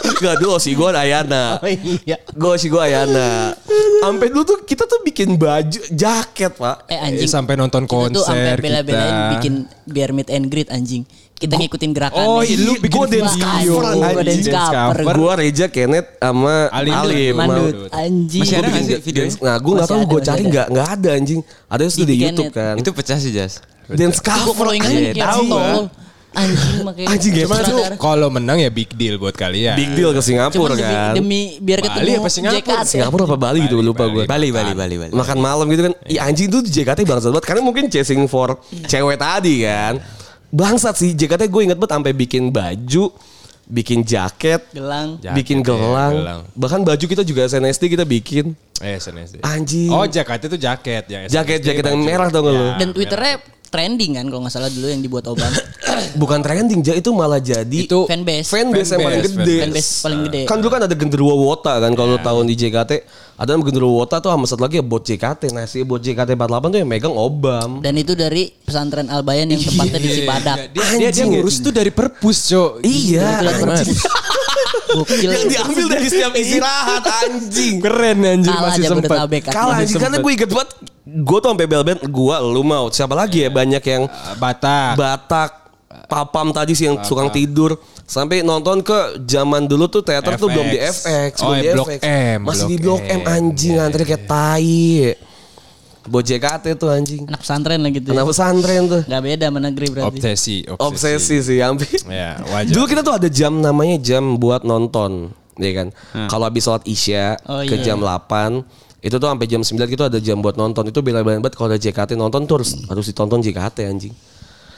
Gak dulu sih gue Ayana. iya Gue sih gue Ayana. Sampai dulu tuh kita tuh bikin baju jaket pak. eh Eh, anjing sampai nonton kita tuh sampai konser bela-belain kita. bikin biar meet and greet anjing kita ngikutin gerakan Oh, iya, lu bikin Gue dance cover anjing. dance cover. Gue Reja Kenneth sama Alim. Alim. mandut anjing Masih ada bikin sih videonya? dance- Nah gue gak tau gue cari gak, gak ada anjing. Ada sudah Di. Youtube kan. Itu pecah sih Jas. Dance gue cover. ingat Iya, kayak tahu, tol Bang. Anjing makanya Anjing, Cuman Gimana kalau menang ya big deal buat kalian. Big deal ke Cuman Singapura demi, kan. demi biar Bali ketemu apa Singapura? JKT. Singapura apa Bali gitu lupa gue. Bali, Bali, Bali, Bali. Makan malam gitu kan. Ih anjing tuh di JKT bangsat banget. Karena mungkin chasing for cewek tadi kan. Bangsat sih JKT gue inget banget sampai bikin baju. Bikin jaket. gelang Jaket, bikin iya, gelang. gelang. Bahkan baju kita juga SNSD kita bikin. Eh SNSD. Anjing. Oh jaket itu jaket yang Jaket- SNSD, jaket yang baju. merah tau gak lu? Ya, dan twitternya trending kan kalau nggak salah dulu yang dibuat Obam Bukan trending, Ja, itu malah jadi Itu fanbase fanbase yang paling Fanbase, gede. fanbase paling gede Kan dulu kan ada genderuwo wota kan kalau tahun di JKT. Ada genderuwo wota tuh sama satu lagi ya bot JKT. Nah si bot JKT 48 tuh yang megang Obam. dan itu dari pesantren Albayan yang tempatnya di Cibadak Dia, dia, dia Anjing, ngurus tuh dari perpus, Cok. Iya. Gokil Yang diambil dari setiap istirahat anjing. Keren anjir kalah masih sempat. Kalah anjing karena gue inget banget gue tuh sampai bel band gue lu mau siapa lagi ya banyak yang Batak. Batak Papam tadi sih yang suka tidur sampai nonton ke zaman dulu tuh teater tuh belum di FX. FX, Oh, belum di ya, Blok FX. M, Masih di Blok Blok M M. anjing antri kayak tai. Buat JKT tuh anjing. anak pesantren lah gitu Kenapa pesantren tuh? nggak beda sama negeri berarti Obsesi, obsesi. Obsesi sih hampir. Ya, wajar. Dulu kita tuh ada jam namanya jam buat nonton, ya kan. Kalau habis sholat isya Oh, ke iya. jam 8 itu tuh sampai jam 9 gitu ada jam buat nonton. Itu bela-belain banget kalau ada JKT nonton tuh harus harus ditonton JKT anjing.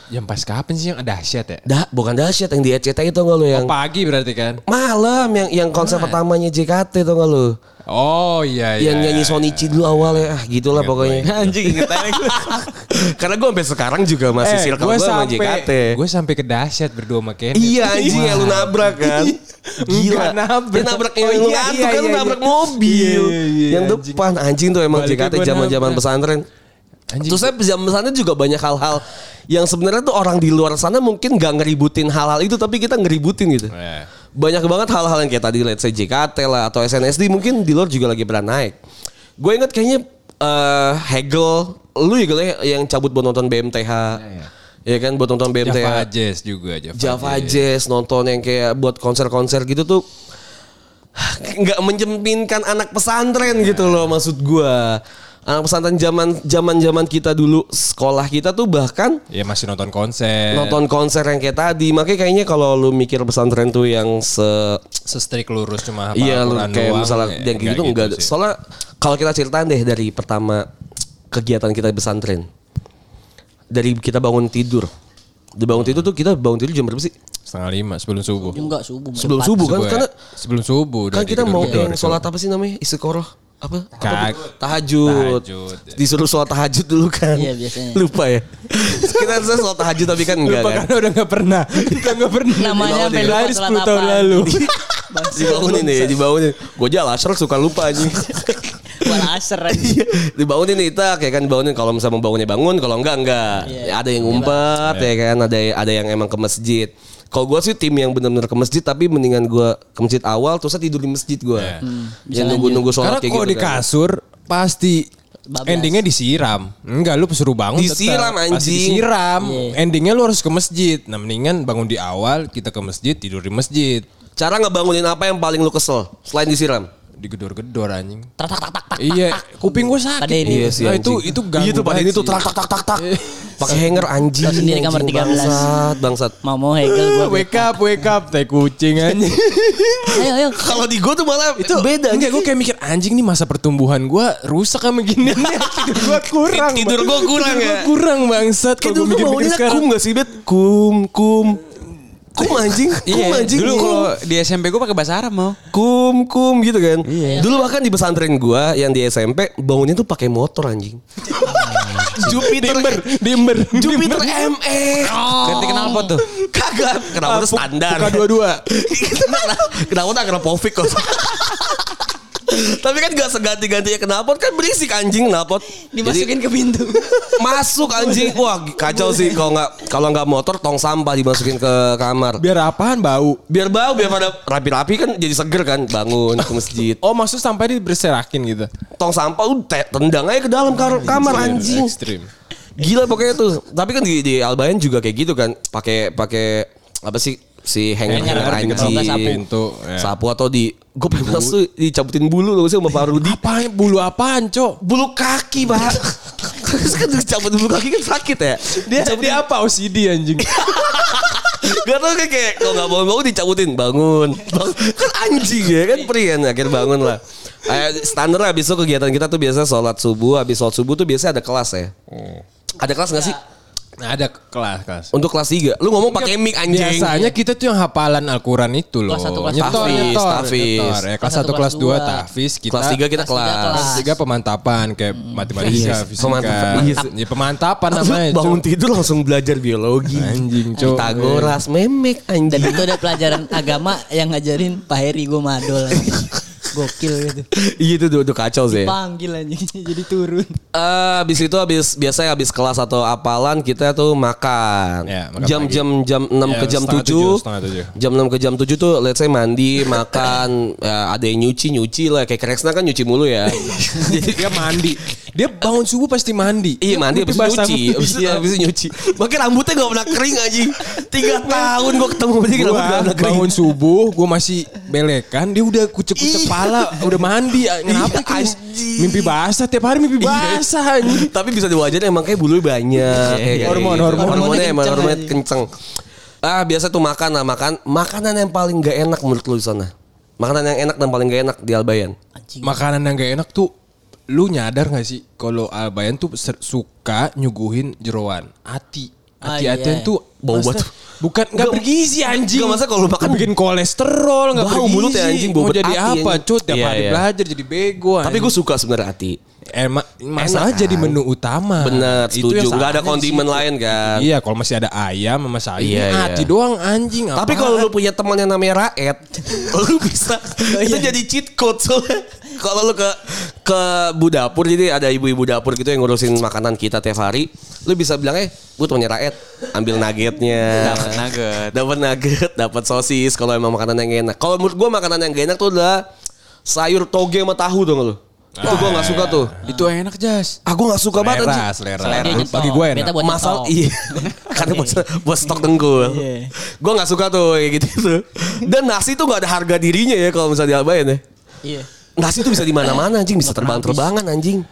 Yang pas kapan sih yang ada dahsyat ya? Dah, bukan dahsyat yang di RCTI itu enggak lu yang Oh, pagi berarti kan? malam yang yang konser pertamanya JKT tuh enggak lu? Oh iya iya. yang nyanyi iya, Sonichi dulu awalnya ah gitulah Ingat pokoknya. Anjing inget aja. Karena gue sampai sekarang juga masih circle gue gue sama Eh, sampai JKT. gue sampai ke dahsyat berdua sama Kenneth. Iya anjing ya lu nabrak kan. Gila. Nabrak. Dia nabrak yang Oh, lu iya, ngantuk iya, kan iya, nabrak iya. mobil. Iya, iya, yang anjing. depan anjing tuh emang Baliknya JKT zaman-zaman pesantren. Terus saya zaman sana juga banyak hal-hal yang sebenarnya tuh orang di luar sana mungkin gak ngeributin hal-hal itu tapi kita ngeributin gitu. Iya. Banyak banget hal-hal yang kayak tadi let's say JKT lah atau SNSD mungkin di luar juga lagi pernah naik. Gue inget kayaknya eh, Hegel, lu ya Gel, ya, yang cabut buat nonton BMTH. Ya kan buat nonton BMTH. Java Jazz juga Java, Java Jazz nonton yang kayak buat konser-konser gitu tuh nggak menjempinkan anak pesantren gitu loh maksud gua. Anak pesantren zaman zaman zaman kita dulu sekolah kita tuh bahkan Ya masih nonton konser. nonton konser yang kayak tadi. Makanya kayaknya kalau lu mikir pesantren tuh yang se Sestrik lurus cuma hafal iya lu kayak doang, misalnya ya, yang kayak gitu enggak sih. Soalnya kalau kita ceritain deh dari pertama kegiatan kita di pesantren. Dari kita bangun tidur. Di bangun tidur tuh kita bangun tidur jam berapa sih? Setengah lima sebelum subuh. Enggak subuh. Sebelum subuh kan Subuh ya. karena sebelum subuh kan kita mau yang sholat apa sih namanya istiqoroh apa, tuh? tahajud. Tahajud. disuruh sholat tahajud dulu kan Iya, biasanya. lupa ya kita saya sholat tahajud tapi kan enggak Lupa kan karena udah gak pernah. Udah gak pernah. Namanya sampai lupa sholat 10 tahun lalu. dibangunin nih dibangunin gue aja asar suka lupa anjing Wala asar aja. Dibangunin nih tak kayak kan bangunin kalau misalnya mau bangunnya bangun kalau enggak enggak Iya. ada yang ngumpet ya kan ada ada yang emang ke masjid kalau gue sih tim yang benar-benar ke masjid tapi mendingan gue ke masjid awal terus tidur di masjid gue yang nunggu-nunggu sholat Karena kayak kalau gitu di kan. kasur pasti Bablas. endingnya disiram. Enggak lu suruh bangun tetap. Disiram, Pasti anjing. disiram. Iya. Endingnya lu harus ke masjid. Nah mendingan bangun di awal kita ke masjid tidur di masjid. cara ngebangunin apa yang paling lu kesel selain disiram Digedor-gedor anjing. Tak tak tak tak. Iya, kuping gue sakit. Pada ini. Iya sih Nah, itu itu ganggu Iya tuh pada ini tuh tak tak tak tak tak. Pakai hanger anjing. Tahu sendiri kamar anjing, 13. Bangsat, bangsat. Mau mau Hegel gua. Wake up, wake up, tai kucing anjing. Ayo ayo. Kalau di gue tuh malah itu beda. Enggak, gue kayak mikir anjing nih masa pertumbuhan gue rusak sama gini nih. Tidur gue kurang. Tidur Bang. gua kurang Tidur ya. gua kurang bangsat. Gue mikir-mikir bangunnya sekarang. kum gak sih bet? Kum kum. Kum anjing, kum Iya, anjing. dulu kalau di SMP gue pakai bahasa Arab mau. kum kum gitu kan. Dulu bahkan di pesantren gua yang di SMP bangunnya tuh pakai motor anjing. Jupiter Dimber, dimber. Jupiter ME. Ganti knalpot tuh. Kagak, kenapa tuh standar. Buka dua-dua. kenapa tak kena Povik kok. Tapi kan gak seganti-gantinya knalpot kan berisik anjing knalpot. Dimasukin ke pintu. Masuk anjing. Wah, kacau sih kalau nggak kalau nggak motor tong sampah dimasukin ke kamar. Biar apaan bau? Biar bau, biar pada rapi-rapi kan jadi seger kan bangun ke masjid. Oh maksud sampai berserakin gitu. Tong sampah udah te- tendang aja ke dalam kar- kamar anjing. Ekstrim. Gila pokoknya tuh. Tapi kan di, di Albayan juga kayak gitu kan. Pakai pakai apa sih si hanger hanger anjing. ya. Sapu atau di gue pengen tuh dicabutin bulu loh sih sama Pak Rudi. Apaan? Bulu apaan, Cok? Bulu kaki, Pak. Terus kan dicabut bulu kaki kan sakit ya. Dia dia apa OCD anjing? Gak tau kayak, kayak kalau gak bangun-bangun dicabutin bangun. Bang- kan anjing ya kan peri kan akhir bangun lah. Eh, standar lah abis itu kegiatan kita tuh biasa sholat subuh. Habis sholat subuh tuh biasanya ada kelas ya. Ada kelas gak sih? Nah, ada kelas kelas. Untuk kelas 3. Lu ngomong pakai mic anjing. Biasanya kita tuh yang hafalan Al-Quran itu loh. Kelas satu, kelas nyetor, dua. nyetor, Tahfiz, nyetor. Ya, kelas Kelas 1, satu, kelas kelas 2 dua. tahfiz. Kita, Kelas 3 kita Kelas tiga kelas. kelas. Kelas 3 pemantapan kayak matematika, fisika. Pemantapan, iya. Ya, pemantapan Lu namanya. bangun Cok. tidur langsung belajar biologi. Anjing, Cok. Pitagoras, memek Dan anjing. itu ada pelajaran agama yang ngajarin Pak Heri gue madol. Gokil gitu. Iya itu udah kacau sih. Panggil anjing jadi turun. Eh, habis itu habis biasanya habis kelas atau apalan kita tuh makan. Ya, makan jam pagi. jam jam 6 Ya, ke jam setengah 7. tujuh, setengah tujuh. Jam 6 ke jam 7 tuh let's say mandi, makan, ya, ada yang nyuci, nyuci lah kayak Kresna kan nyuci mulu ya. Jadi Dia mandi. Dia bangun subuh pasti mandi. Iya mandi habis basah nyuci, habis Iya. habis itu nyuci. Makanya rambutnya gak pernah kering anjing. Tiga tahun gua ketemu dia rambut gak pernah kering. bangun subuh, gue masih belekan, dia udah kucek-kucek Iya. pala, udah mandi. Kenapa Iya, Chris? anjing. Mimpi basah tiap hari mimpi basah anjing. Tapi bisa diwajarin emang kayak bulu banyak. Hormon, gitu. hormon. Hormonnya emang hormonnya aja. kenceng. Ah biasa tuh makan lah makan. Makanan yang paling gak enak menurut lu di sana. Makanan yang enak dan paling gak enak di Albayan. Makanan yang gak enak tuh lu nyadar gak sih kalau Albayan tuh suka nyuguhin jeroan ati Ah, ati-atian iya. tuh Bau batu. bukan nggak bergizi anjing nggak, masa kalau lu makan- bikin kolesterol nggak Bau bergizi mulut ya, anjing, bau mau jadi ati, apa anjing. cut tiap Iya, hari iya. belajar jadi bego Tapi gue suka sebenarnya hati. Emang masalah Enak, jadi kan? menu utama. Yang setuju. Nggak ada kondimen lain kan. Iya, kalau masih ada ayam sama sayur, Iya, ini iya. hati doang anjing. Tapi kalau lu punya teman yang namanya Raed, lu bisa itu jadi cheat code soalnya. Kalau lu ke ke bu dapur jadi ada ibu-ibu dapur gitu yang ngurusin makanan kita tiap hari. Lu bisa bilang eh gue temennya Raed ambil nuggetnya. Dapat nugget. Dapat nugget, dapat sosis kalau emang makanan yang enak. Kalau menurut gue makanan yang gak enak tuh adalah sayur toge sama tahu dong lu. Itu gue gak suka tuh. Itu enak Jas. Ah gue gak suka banget Selera, anjing. selera. Nyetok. Bagi gue enak. Masal iya. Karena buat, buat stok dengkul. Gue gak suka tuh kayak gitu tuh. Dan nasi tuh gak ada harga dirinya ya kalau misalnya diabain ya. Iya. Nasi tuh bisa di mana-mana anjing, bisa terbang-terbangan anjing.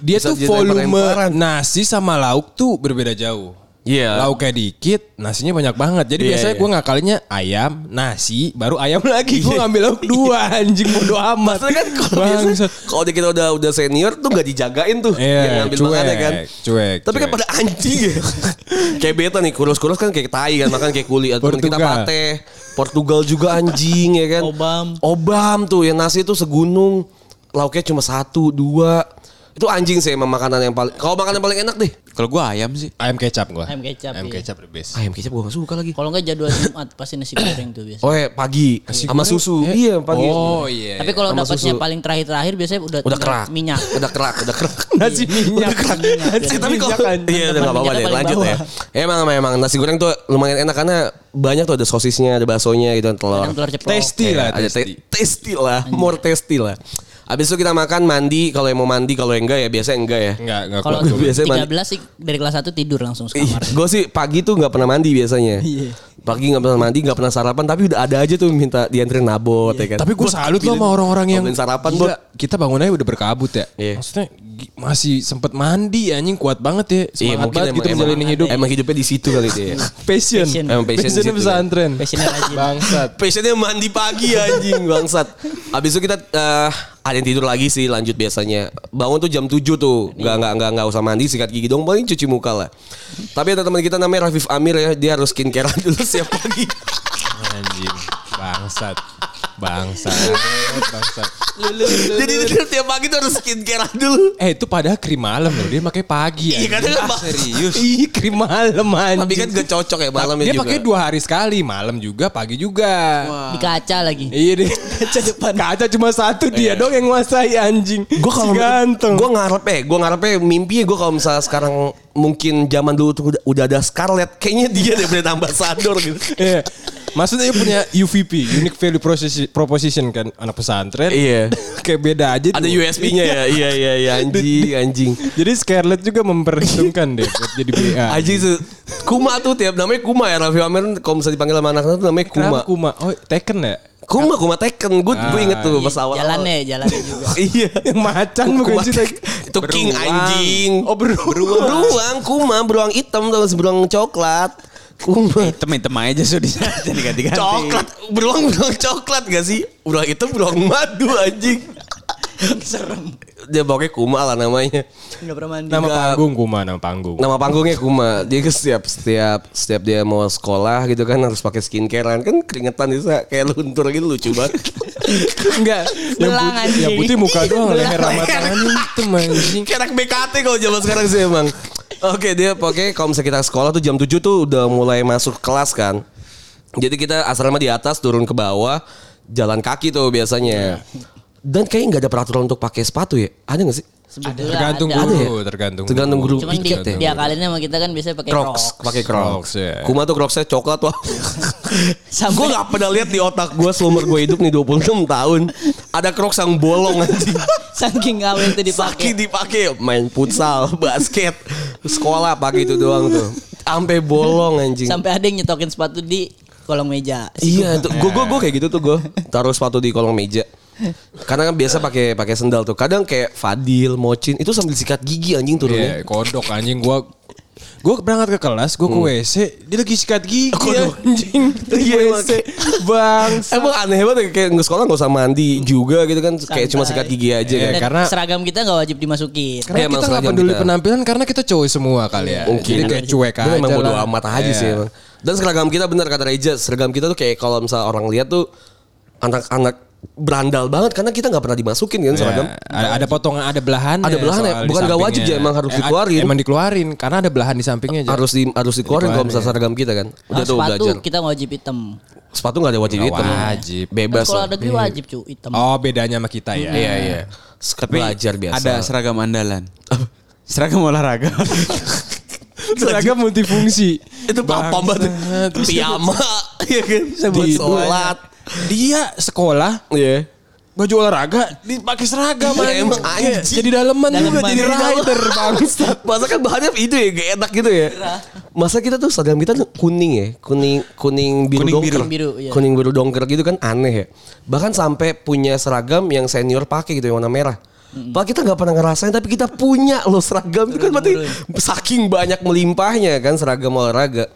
Dia Bisa tuh volume nasi sama lauk tuh berbeda jauh. Iya. Lauknya dikit, nasinya banyak banget. Jadi Iya, biasanya iya. gue ngakalinnya ayam, nasi, baru ayam lagi. Gue ngambil lauk dua anjing bodo amat. Maksudnya kan kalau biasa kalau kita udah udah senior tuh gak dijagain tuh Iya, yang ngambil cuek, makannya kan. cuek, Tapi kan cuek. pada anjing ya. kayak beta nih kurus-kurus kan kayak tai kan makan kayak kuli atau kita Portugal. pate. Portugal juga anjing ya kan. Obam. Obam tuh yang nasi tuh segunung. Lauknya cuma satu, dua. Itu anjing sih emang makanan yang paling Kalau makanan yang paling enak deh. Kalau gua ayam sih. Ayam kecap gue. Ayam kecap, Ayam iya. kecap the best. Ayam kecap gue gak suka lagi. Kalau enggak jadwal Jumat pasti nasi goreng tuh biasa. Oh ya pagi sama susu. Iya pagi. Oh iya. Tapi kalau dapatnya susu. paling terakhir-terakhir biasanya udah udah kerak minyak. udah kerak udah kerak Nasi minyak. Nasi tapi kalau iya udah nggak apa-apa deh lanjut ya emang memang nasi goreng tuh lumayan enak karena banyak tuh ada sosisnya ada baksonya gitu dan telur telur ceplok. Tasty lah, ada tasty. te- tasty lah more tasty lah Abis itu kita makan mandi kalau yang mau mandi kalau yang enggak ya biasanya enggak ya. Enggak, enggak Kalau biasanya mandi. 13 sih dari kelas 1 tidur langsung sekamar. Gue sih pagi tuh nggak pernah mandi biasanya. Iya. Pagi nggak pernah mandi, nggak pernah sarapan, tapi udah ada aja tuh minta dianterin nabot ya kan. Tapi gue salut loh sama orang-orang yang sarapan Gila. Kita bangunnya udah berkabut ya. Iya. Maksudnya masih sempet mandi anjing kuat banget ya. Semangat Iya mungkin banget emang, gitu emang, menjalani hidup. emang hidupnya di situ kali dia. Passion. Passion. Emang passion Passionnya pesantren. Passionnya rajin. Bangsat. Passionnya mandi pagi anjing bangsat. Habis itu kita eh, ada yang tidur lagi sih lanjut biasanya. Bangun tuh jam 7 tuh. Enggak enggak enggak enggak usah mandi sikat gigi dong paling cuci muka lah. Tapi ada teman kita namanya Rafif Amir ya, dia harus skincare dulu setiap pagi. Anjing. Bangsat. Bangsat. Bangsat. Jadi dia tiap pagi tuh harus skincare dulu. Eh itu padahal krim malam loh. Dia pakai pagi. Iya kan kan Serius. Ih krim malam anjing. Tapi kan gak cocok ya malamnya Dia juga. pakai dua hari sekali. Malam juga, pagi juga. Di kaca lagi. Iya deh. Kaca depan. Kaca cuma satu dia dong yang nguasai anjing. Gue kalau Si ganteng. gue ngarep eh, gue ngarepnya mimpi gue kalau misalnya sekarang mungkin zaman dulu tuh udah, udah ada Scarlett, kayaknya dia deh brand ambassador gitu. Iya. Maksudnya dia punya UVP, Unique Value Proposition, Proposition kan anak pesantren. Iya. Kayak beda aja. Ada. USB-nya ya, iya iya iya anjing anjing. Jadi Scarlett juga memperhitungkan deh buat jadi BA. Anjing tuh Kuma tuh tiap namanya Kuma ya Raffi Amir kalau misalnya dipanggil sama anak-anak tuh namanya Kuma. Kenapa Kuma? Oh, Tekken ya? Kuma Kuma Tekken. Gue gue inget tuh pas awal. Jalannya, jalannya juga. Iya. Yang macan bukan sih? Itu King Beruang. anjing. Oh, beruang. Beruang Kuma beruang hitam tuh beruang coklat. Kuma. Hitam-hitam aja sudah di sana jadi ganti-ganti. Coklat, beruang beruang coklat gak sih? Beruang itu beruang madu anjing. Serem. Dia pokoknya Kuma lah namanya. Enggak pernah mandi. Nama Enggak. panggung Kuma, nama panggung. Nama panggungnya Kuma. Dia ke setiap setiap setiap dia mau sekolah gitu kan harus pakai skincarean kan keringetan itu kayak luntur gitu lucu banget. Enggak. Yang Belang, putih, anjing. yang putih muka doang, leher sama tangannya itu anjing. Kayak anak BKT kalau zaman sekarang sih emang. Oke dia pokoknya kalau misalnya kita sekolah tuh jam 7 tuh udah mulai masuk kelas kan. Jadi kita asrama di atas turun ke bawah jalan kaki tuh biasanya. Dan kayaknya nggak ada peraturan untuk pakai sepatu ya? Ada nggak sih? Sebetulnya Tergantung ada. guru, Ada ya? tergantung. Tergantung guru. Cuman di, Iket ya? sama kita kan biasanya pakai Crocs, Crocs. pakai Crocs. Crocs, ya. Kuma tuh Crocsnya coklat wah. Sampai- gue gak pernah lihat di otak gue seumur gue hidup nih 26 tahun ada Crocs yang bolong anjing. Saking awal itu Saking dipakai. dipakai main futsal, basket, sekolah pakai itu doang tuh. Sampai bolong anjing. Sampai ada yang nyetokin sepatu di kolong meja. Iya, tuh gue gue gue kayak gitu tuh gue taruh sepatu di kolong meja. Karena kan biasa pakai pakai sendal tuh. Kadang kayak Fadil, Mocin itu sambil sikat gigi anjing turunnya. Iya, kodok anjing gua Gue berangkat ke kelas, gue ke WC, dia lagi sikat gigi Kodok. anjing. Di. WC. Bang. Emang aneh banget ya, kayak nggak sekolah nggak usah mandi juga gitu kan kayak cuma Santai. sikat gigi aja kan. Dan karena- seragam kita nggak wajib dimasukin. Karena emang kita nggak peduli kita. penampilan karena kita cowok semua kali ya. Mungkin. Jadi kayak cuek aja memang bodo amat aja sih Iya. emang. Dan seragam kita benar kata Reja, seragam kita tuh kayak kalau misalnya orang lihat tuh anak-anak berandal banget karena kita nggak pernah dimasukin kan seragam. Ya, ada, ada potongan, ada belahan. Ada belahan ya? Bukan nggak wajib ya, emang harus dikeluarin. Emang dikeluarin karena ada belahan di sampingnya aja. Harus di harus dikeluarin kalau misalnya seragam kita kan. Udah Kalau tuh sepatu belajar. kita wajib hitam. Sepatu nggak ada wajib Nggak hitam. wajib. Bebas. sekolah lah. negeri wajib cu hitam. Oh bedanya sama kita ya. Iya iya. Tapi belajar biasa. ada seragam andalan. seragam olahraga. Seragam multifungsi. itu pam banget. Piyama. Iya kan. Bisa buat sholat. Dia sekolah Iya. baju olahraga dipakai seragam Iya, emang Iya, anjing. Jadi daleman juga jadi rider bangsat. Masa kan bahannya itu ya gak enak gitu ya. Masa kita tuh seragam kita tuh kuning ya, kuning kuning biru Kuning dongker. biru. Biru, iya. Kuning biru dongker gitu kan aneh ya. Bahkan sampai punya seragam yang senior pakai gitu yang warna merah. Padahal kita nggak pernah ngerasain tapi kita punya loh seragam itu kan berarti saking banyak melimpahnya kan seragam olahraga.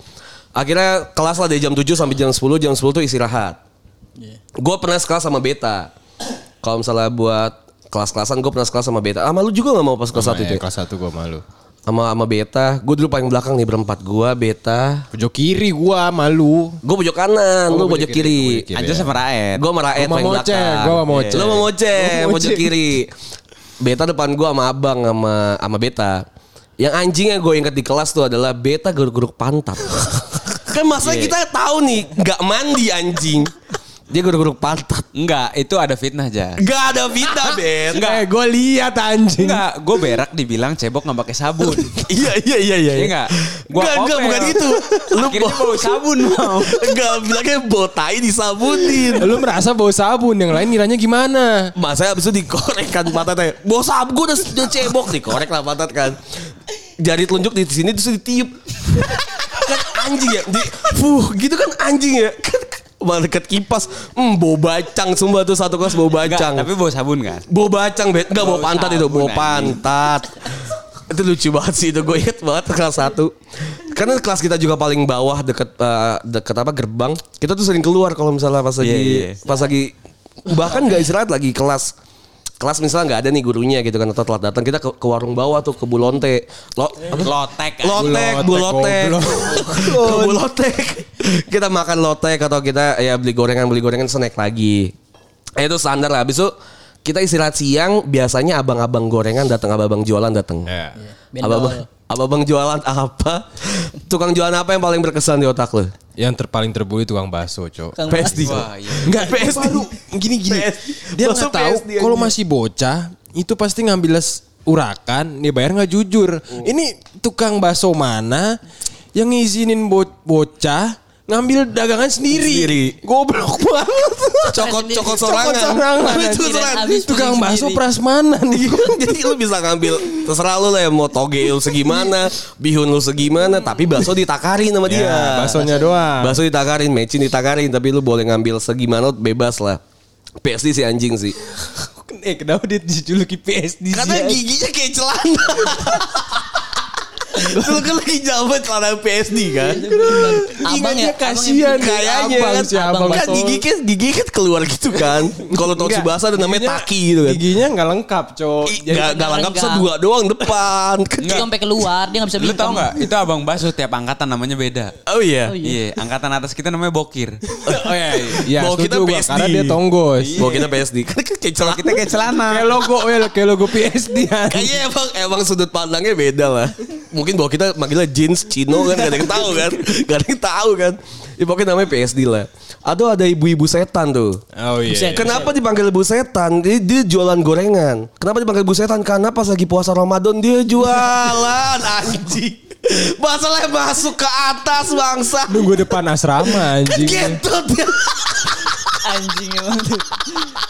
Akhirnya kelas lah dari jam 7 sampai jam 10, jam 10 tuh istirahat. Gue pernah sekelas sama Beta. Kalau misalnya buat kelas-kelasan gue pernah sekelas sama Beta. Ah, lu juga gak mau pas kelas 1 itu? ya? Kelas 1 gua malu. sama sama Beta. Gue dulu paling belakang nih berempat gua, Beta. Pojok kiri gua malu. Gue pojok kanan, Oh, lu pojok kiri, kiri. Aja sama Raed. Gue sama Raed Gua paling belakang. gua mau Moceng. Lu mau mau pojok kiri. Beta depan gua sama Abang sama sama Beta. Yang anjingnya gue inget di kelas tuh adalah Beta geruk-geruk pantat. kan masa Iya. kita tahu nih nggak mandi anjing. Dia geruk-geruk pantat. Enggak, itu ada fitnah aja. Gak ada Vita, Bet. Enggak, eh, gue lihat anjing. Enggak, gue berak dibilang cebok nggak pakai sabun. iya, iya, iya, iya. Iya enggak? Gua Enggak, enggak, bukan gitu. Lu Akhirnya bau sabun mau. Enggak, bilangnya bau tai disabunin. Lu merasa bau sabun, yang lain ngiranya gimana? Masa abis itu dikorek kan pantatnya. Bau sabun gue udah, cebok dikorek lah pantat kan. Jari telunjuk di sini terus ditiup. kan anjing ya. Di, fuh gitu kan anjing ya. Kan deket kipas. Hmm, bau bacang sumpah tuh satu kelas bau Enggak, bacang. tapi bau sabun kan. Bau bacang bet. Enggak bau Bau pantat itu. Bau pantat. itu lucu banget sih itu gue inget banget kelas 1 karena kelas kita juga paling bawah deket eh, deket apa gerbang kita tuh sering keluar kalau misalnya pas lagi Iya, iya. pas lagi bahkan nggak istirahat lagi kelas kelas misalnya nggak ada nih gurunya gitu kan atau telat datang kita ke, ke warung bawah tuh ke Bulonte lo apa? Lotek. Lotek, Bulotek, bulotek, ke bulotek. kita makan lotek atau kita ya beli gorengan beli gorengan snack lagi. Eh, itu standar lah. Habis itu kita istirahat siang biasanya abang-abang gorengan datang, abang-abang jualan datang. Ya. Bendol. Abang-abang abang jualan apa? Tukang jualan apa yang paling berkesan di otak lu? Yang terpaling terbully tukang bakso, Cok. PSD. Wah, iya. Enggak, PSD. gini gini. PSD. Dia nggak tahu kalau masih bocah itu pasti ngambil les urakan, dia bayar nggak jujur. Ini tukang bakso mana yang ngizinin bo- bocah ngambil dagangan sendiri. Sendiri. Goblok banget. Cokot cokot Cokot sorangan. sorangan, Itu sorangan. Tukang bakso prasmanan nih. Jadi lu bisa ngambil terserah lu lah ya mau toge lu segimana, bihun lu segimana, tapi bakso ditakarin sama dia. Ya, baksonya doang. Bakso ditakarin, mecin ditakarin, tapi lu boleh ngambil segimana bebas lah. PSD si anjing sih. Eh, kenapa dia dijuluki PSD Karena giginya kayak celana. Lu kan lagi jabat celana PSD kan? Abang ya, Giginya kasihan abang yang Kayaknya abang kan, si abang kan gigi kan gigi kan keluar gitu kan. Kalau Enggak, Tsubasa ada namanya taki gitu kan. Giginya nggak lengkap, Cok. Ih, Jadi- Gak, gak lengkap Enggak. dua doang depan. Dia sampai keluar, dia gak bisa Lu minum. tau nggak? Itu abang bakso tiap angkatan namanya beda. Oh iya. Oh, Iya, angkatan atas kita namanya bokir. Oh iya, iya. Setuju kita PSD. karena dia tonggos. Bawa kita PSD. Kan kayak celana. Kita kayak celana. Kayak logo, ya, kayak logo PSD. Kayaknya emang emang sudut pandangnya beda lah. Mungkin bahwa kita manggilnya jeans Cino kan gak ada yang tahu kan. Gak ada yang tahu kan. Ya, pokoknya namanya PSD lah. Atau ada ibu-ibu setan tuh. Oh iya. Buset. Kenapa dipanggil ibu setan? Dia, dia jualan gorengan. Kenapa dipanggil ibu setan? Karena pas lagi puasa Ramadan dia jualan anjing. Masalahnya masuk ke atas bangsa. Nunggu depan asrama anjing. Getut dia. Anjing emang tuh.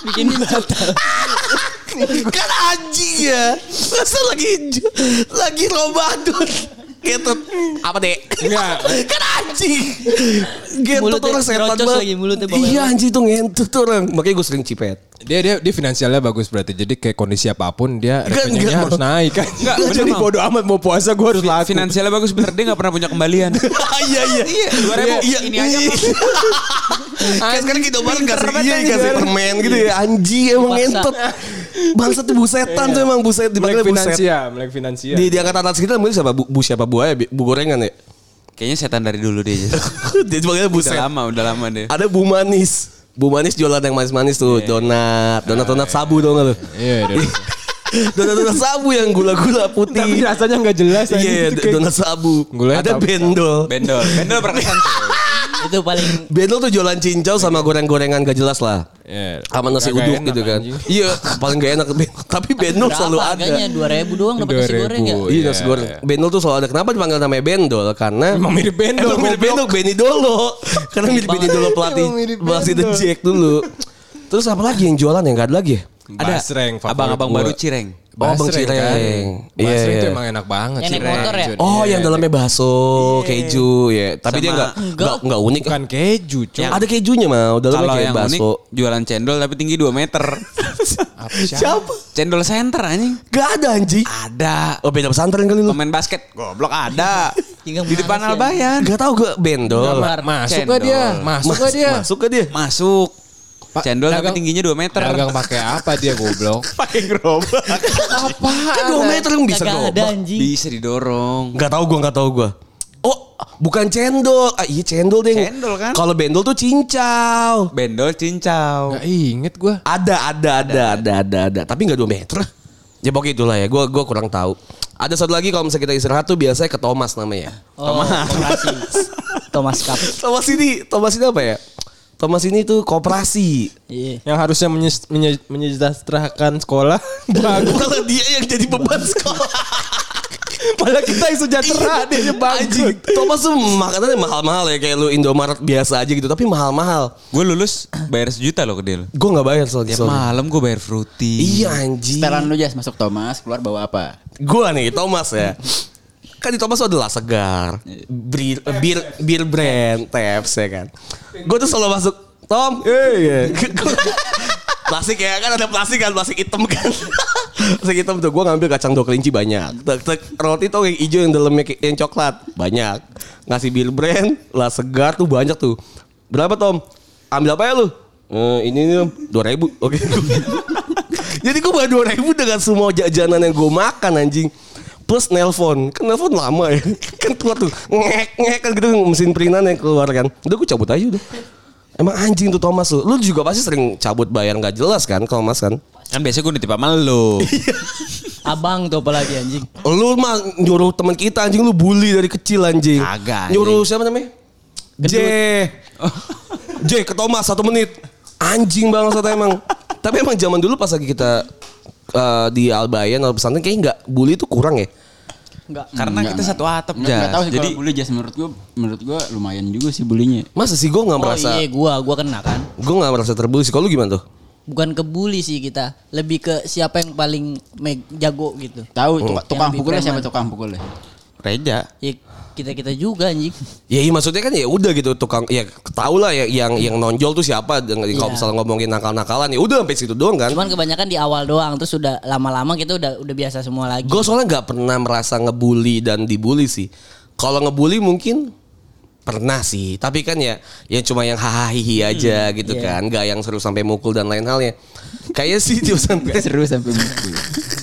Bikin batal. kan anjing ya. Masa lagi lagi Ramadan. Getut. Apa dek? Enggak. kan anjing. Mulutnya orang setan banget. lagi, mulutnya Iya anjing tuh ngentut orang. Makanya gue sering cipet. Dia dia dia finansialnya bagus berarti. Jadi kayak kondisi apa pun dia rekeningnya enggak, harus naik kan. Enggak, bener, Jadi bodo amat mau puasa gue harus laku. Finansialnya bagus bener dia nggak pernah punya kembalian. Iya iya. Iya, 2000. Iya, Ini aja, iya. Kan sekarang kita bareng kasih iya banget kasih permen gitu ya. Anjing emang Paksa. ngentot. Bangsa tuh busetan tuh emang buset dipanggil buset. finansial, melek finansial. Di di angkatan atas kita namanya siapa? Bu, bu siapa buaya? Bu gorengan ya? Kayaknya setan dari dulu dia. Dia dipanggilnya Udah buset. lama, udah lama deh. Ada Bu Manis. Bu Manis jualan yang manis-manis tuh, donat, donat-donat sabu dong lu. Iya, iya. Donat-donat sabu yang gula-gula putih. Tapi rasanya nggak jelas Iya, kayak- donat sabu. Gulanya Ada bendol. Bendol, bendol berkesan. itu paling Bendol tuh jualan cincau sama goreng-gorengan gak jelas lah. Iya. Sama nasi uduk gitu kan. anjing. Iya, paling gak enak. Tapi bendol berapa selalu ada. harganya? 2000 doang dapat nasi 2000. goreng ya. Iya, Iya, nasi goreng. Bendol tuh selalu ada. Kenapa dipanggil namanya bendol? Karena Emang mirip bendol, Emang mirip bendol Benny Dolo. Karena mirip Benny Dolo pelatih pelatih The. Jack dulu. Terus apa lagi yang jualan yang gak ada lagi ya? Ada abang-abang baru Cireng. Oh, Bang Basreng, Cireng. kan. Iya, Basreng iya. tuh emang enak banget. Yang Cireng. motor ya? Oh, Iya, yang dalamnya bakso, keju ya. Tapi dia Sama- nggak nggak nggak unik. Bukan keju, cuy. Ada kejunya mau, dalamnya Kalau kayak yang unik bakso. jualan cendol tapi tinggi 2 meter. Apa siapa? Siapa? Cendol center anjing. Gak ada anjing. Ada. Oh beda pesantren kali lu. Pemain basket goblok ada. Di depan Albayan. Gak tau gue bendol. Gambar. Masuk Cendol. gak dia? Masuk gak dia? Masuk ke dia? Masuk. Pak, Cendol tapi dagang- tingginya 2 meter. Dagang pakai apa dia goblok? pakai gerobak. Kan 2 meter lu bisa ada anjing. Bisa didorong. Gak tau gue, gak tau gue. Oh, bukan cendol. Ah, iya cendol deh. Cendol kan? Kalau bendol tuh cincau. Bendol cincau. Gak inget gue. Ada, ada, ada, ada, ada, ada. Tapi gak 2 meter. Ya pokoknya itulah ya. Gue gua kurang tahu. Ada satu lagi kalau misalnya kita istirahat tuh biasanya ke Thomas namanya. Oh, koperasi. Thomas Cup. Thomas ini, Thomas ini apa ya? Thomas ini tuh koperasi. Iya. Yang harusnya menyejahterakan sekolah. Bagus. Malah dia yang jadi beban sekolah. Malah kita yang sejahtera dia yang Anjing. Thomas tuh makanannya mahal-mahal ya kayak lu Indomaret biasa aja gitu, tapi mahal-mahal. Gue lulus bayar sejuta loh ke dia. Gue nggak bayar soalnya. Tiap malam gue bayar fruity. Iya anjing. Setelan lu Jas masuk Thomas keluar bawa apa? Gue nih Thomas ya. Kan di Thomas adalah segar. Bir, bir, bir brand Teps ya kan. Gue tuh selalu masuk Tom, eh ya. plastik ya kan ada plastik kan plastik hitam kan. Plastik hitam tuh gue ngambil kacang dua kelinci banyak. Tek, tek, roti tuh yang hijau yang dalamnya yang coklat banyak. Ngasih bir brand lah segar tuh banyak tuh. Berapa Tom? Ambil apa ya lu? Eh, ini nih dua ribu. Oke. Jadi gue bayar dua ribu dengan semua jajanan yang gue makan anjing plus nelpon. Kan nelpon lama ya. Kan keluar tuh ngek ngek kan gitu mesin printan yang keluar kan. Udah gue cabut aja udah. Emang anjing tuh Thomas tuh lu juga pasti sering cabut bayar nggak jelas kan kalau mas kan? Kan biasanya gue nitip sama lu. Abang tuh apalagi anjing. lu mah nyuruh teman kita anjing. Lu bully dari kecil anjing. Kagak, nyuruh siapa namanya? J. J ke Thomas satu menit. Anjing banget satu emang. Tapi emang zaman dulu pas lagi kita eh, di Albayan atau pesantren kayaknya nggak bully itu kurang ya Enggak. Karena Enggak, kita enggak. satu atap Enggak, enggak tahu sih Jadi kalau bully Jas menurut gua menurut gua lumayan juga sih bulinya. masa sih gue nggak Oh merasa iya gua gua kena kan. gue nggak merasa terbully sih kalau gimana tuh Bukan kebuli sih kita, lebih ke siapa yang paling meg jago gitu. Tahu Oh. tukang, tukang pukulnya siapa tukang pukulnya? Reja. Ya kita kita juga anjing. Ya iya maksudnya kan ya udah gitu tukang ya tahu lah ya yang yang nonjol tuh siapa kalau Iya. misalnya ngomongin nakal-nakalan ya udah sampai situ doang kan. Cuman kebanyakan di awal doang, terus udah lama-lama kita udah udah biasa semua lagi. Gue soalnya nggak pernah merasa ngebully dan dibully sih. Kalau ngebully mungkin pernah sih, tapi kan ya ya cuma yang hahaha aja gitu iya. kan, nggak yang seru sampai mukul dan lain halnya. Kayaknya sih pesantren, Gak seru sampai mukul.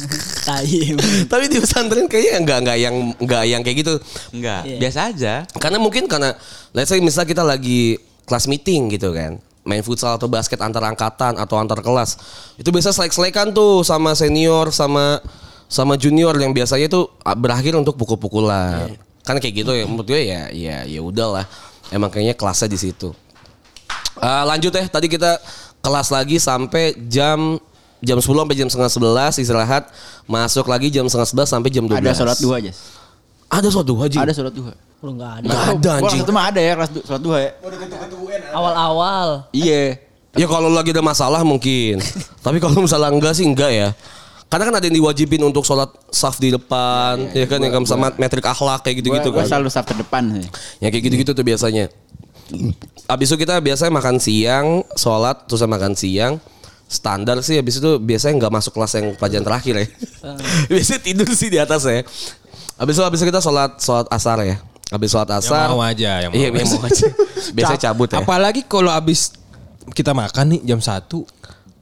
Tai. tapi di pesantren kayaknya nggak nggak yang nggak yang kayak gitu. Enggak, Iya. biasa aja. Karena mungkin karena let's say misal kita lagi kelas meeting gitu kan. Main futsal atau basket antar angkatan atau antar kelas. Itu biasa selek-selekan tuh sama senior sama sama junior yang biasanya tuh ah, berakhir untuk pukul-pukulan. Kan kayak gitu ya menurut gue ya ya ya udahlah. Emang kayaknya kelasnya di situ. Eh, lanjut ya, tadi kita kelas lagi sampai jam jam 10 sampai jam setengah 11 istirahat, masuk lagi jam setengah 11 sampai jam 12. Ada sholat duha Jas. Ada sholat duha, Ji? Ada sholat duha. Lu enggak ada. Nggak ada anjing. itu mah ada ya kelas sholat duha ya. Awal-awal. Iya. Ya kalau lagi ada masalah mungkin. Tapi kalau misalnya enggak sih enggak ya. Karena kan ada yang diwajibin untuk sholat saf di depan, ya kan yang sama metrik akhlak kayak gitu-gitu kan. selalu saf terdepan sih. Yang kayak gitu-gitu tuh biasanya. Abis itu kita biasanya makan siang, sholat, terus makan siang. Standar sih abis itu biasanya nggak masuk kelas yang pelajaran terakhir ya. biasanya tidur sih di atas ya. Abis itu abis itu kita sholat sholat asar ya. Abis sholat asar. mau aja, yang mau Iya, yang mau aja. Biasanya Ca- cabut ya. Apalagi kalau abis kita makan nih jam 1.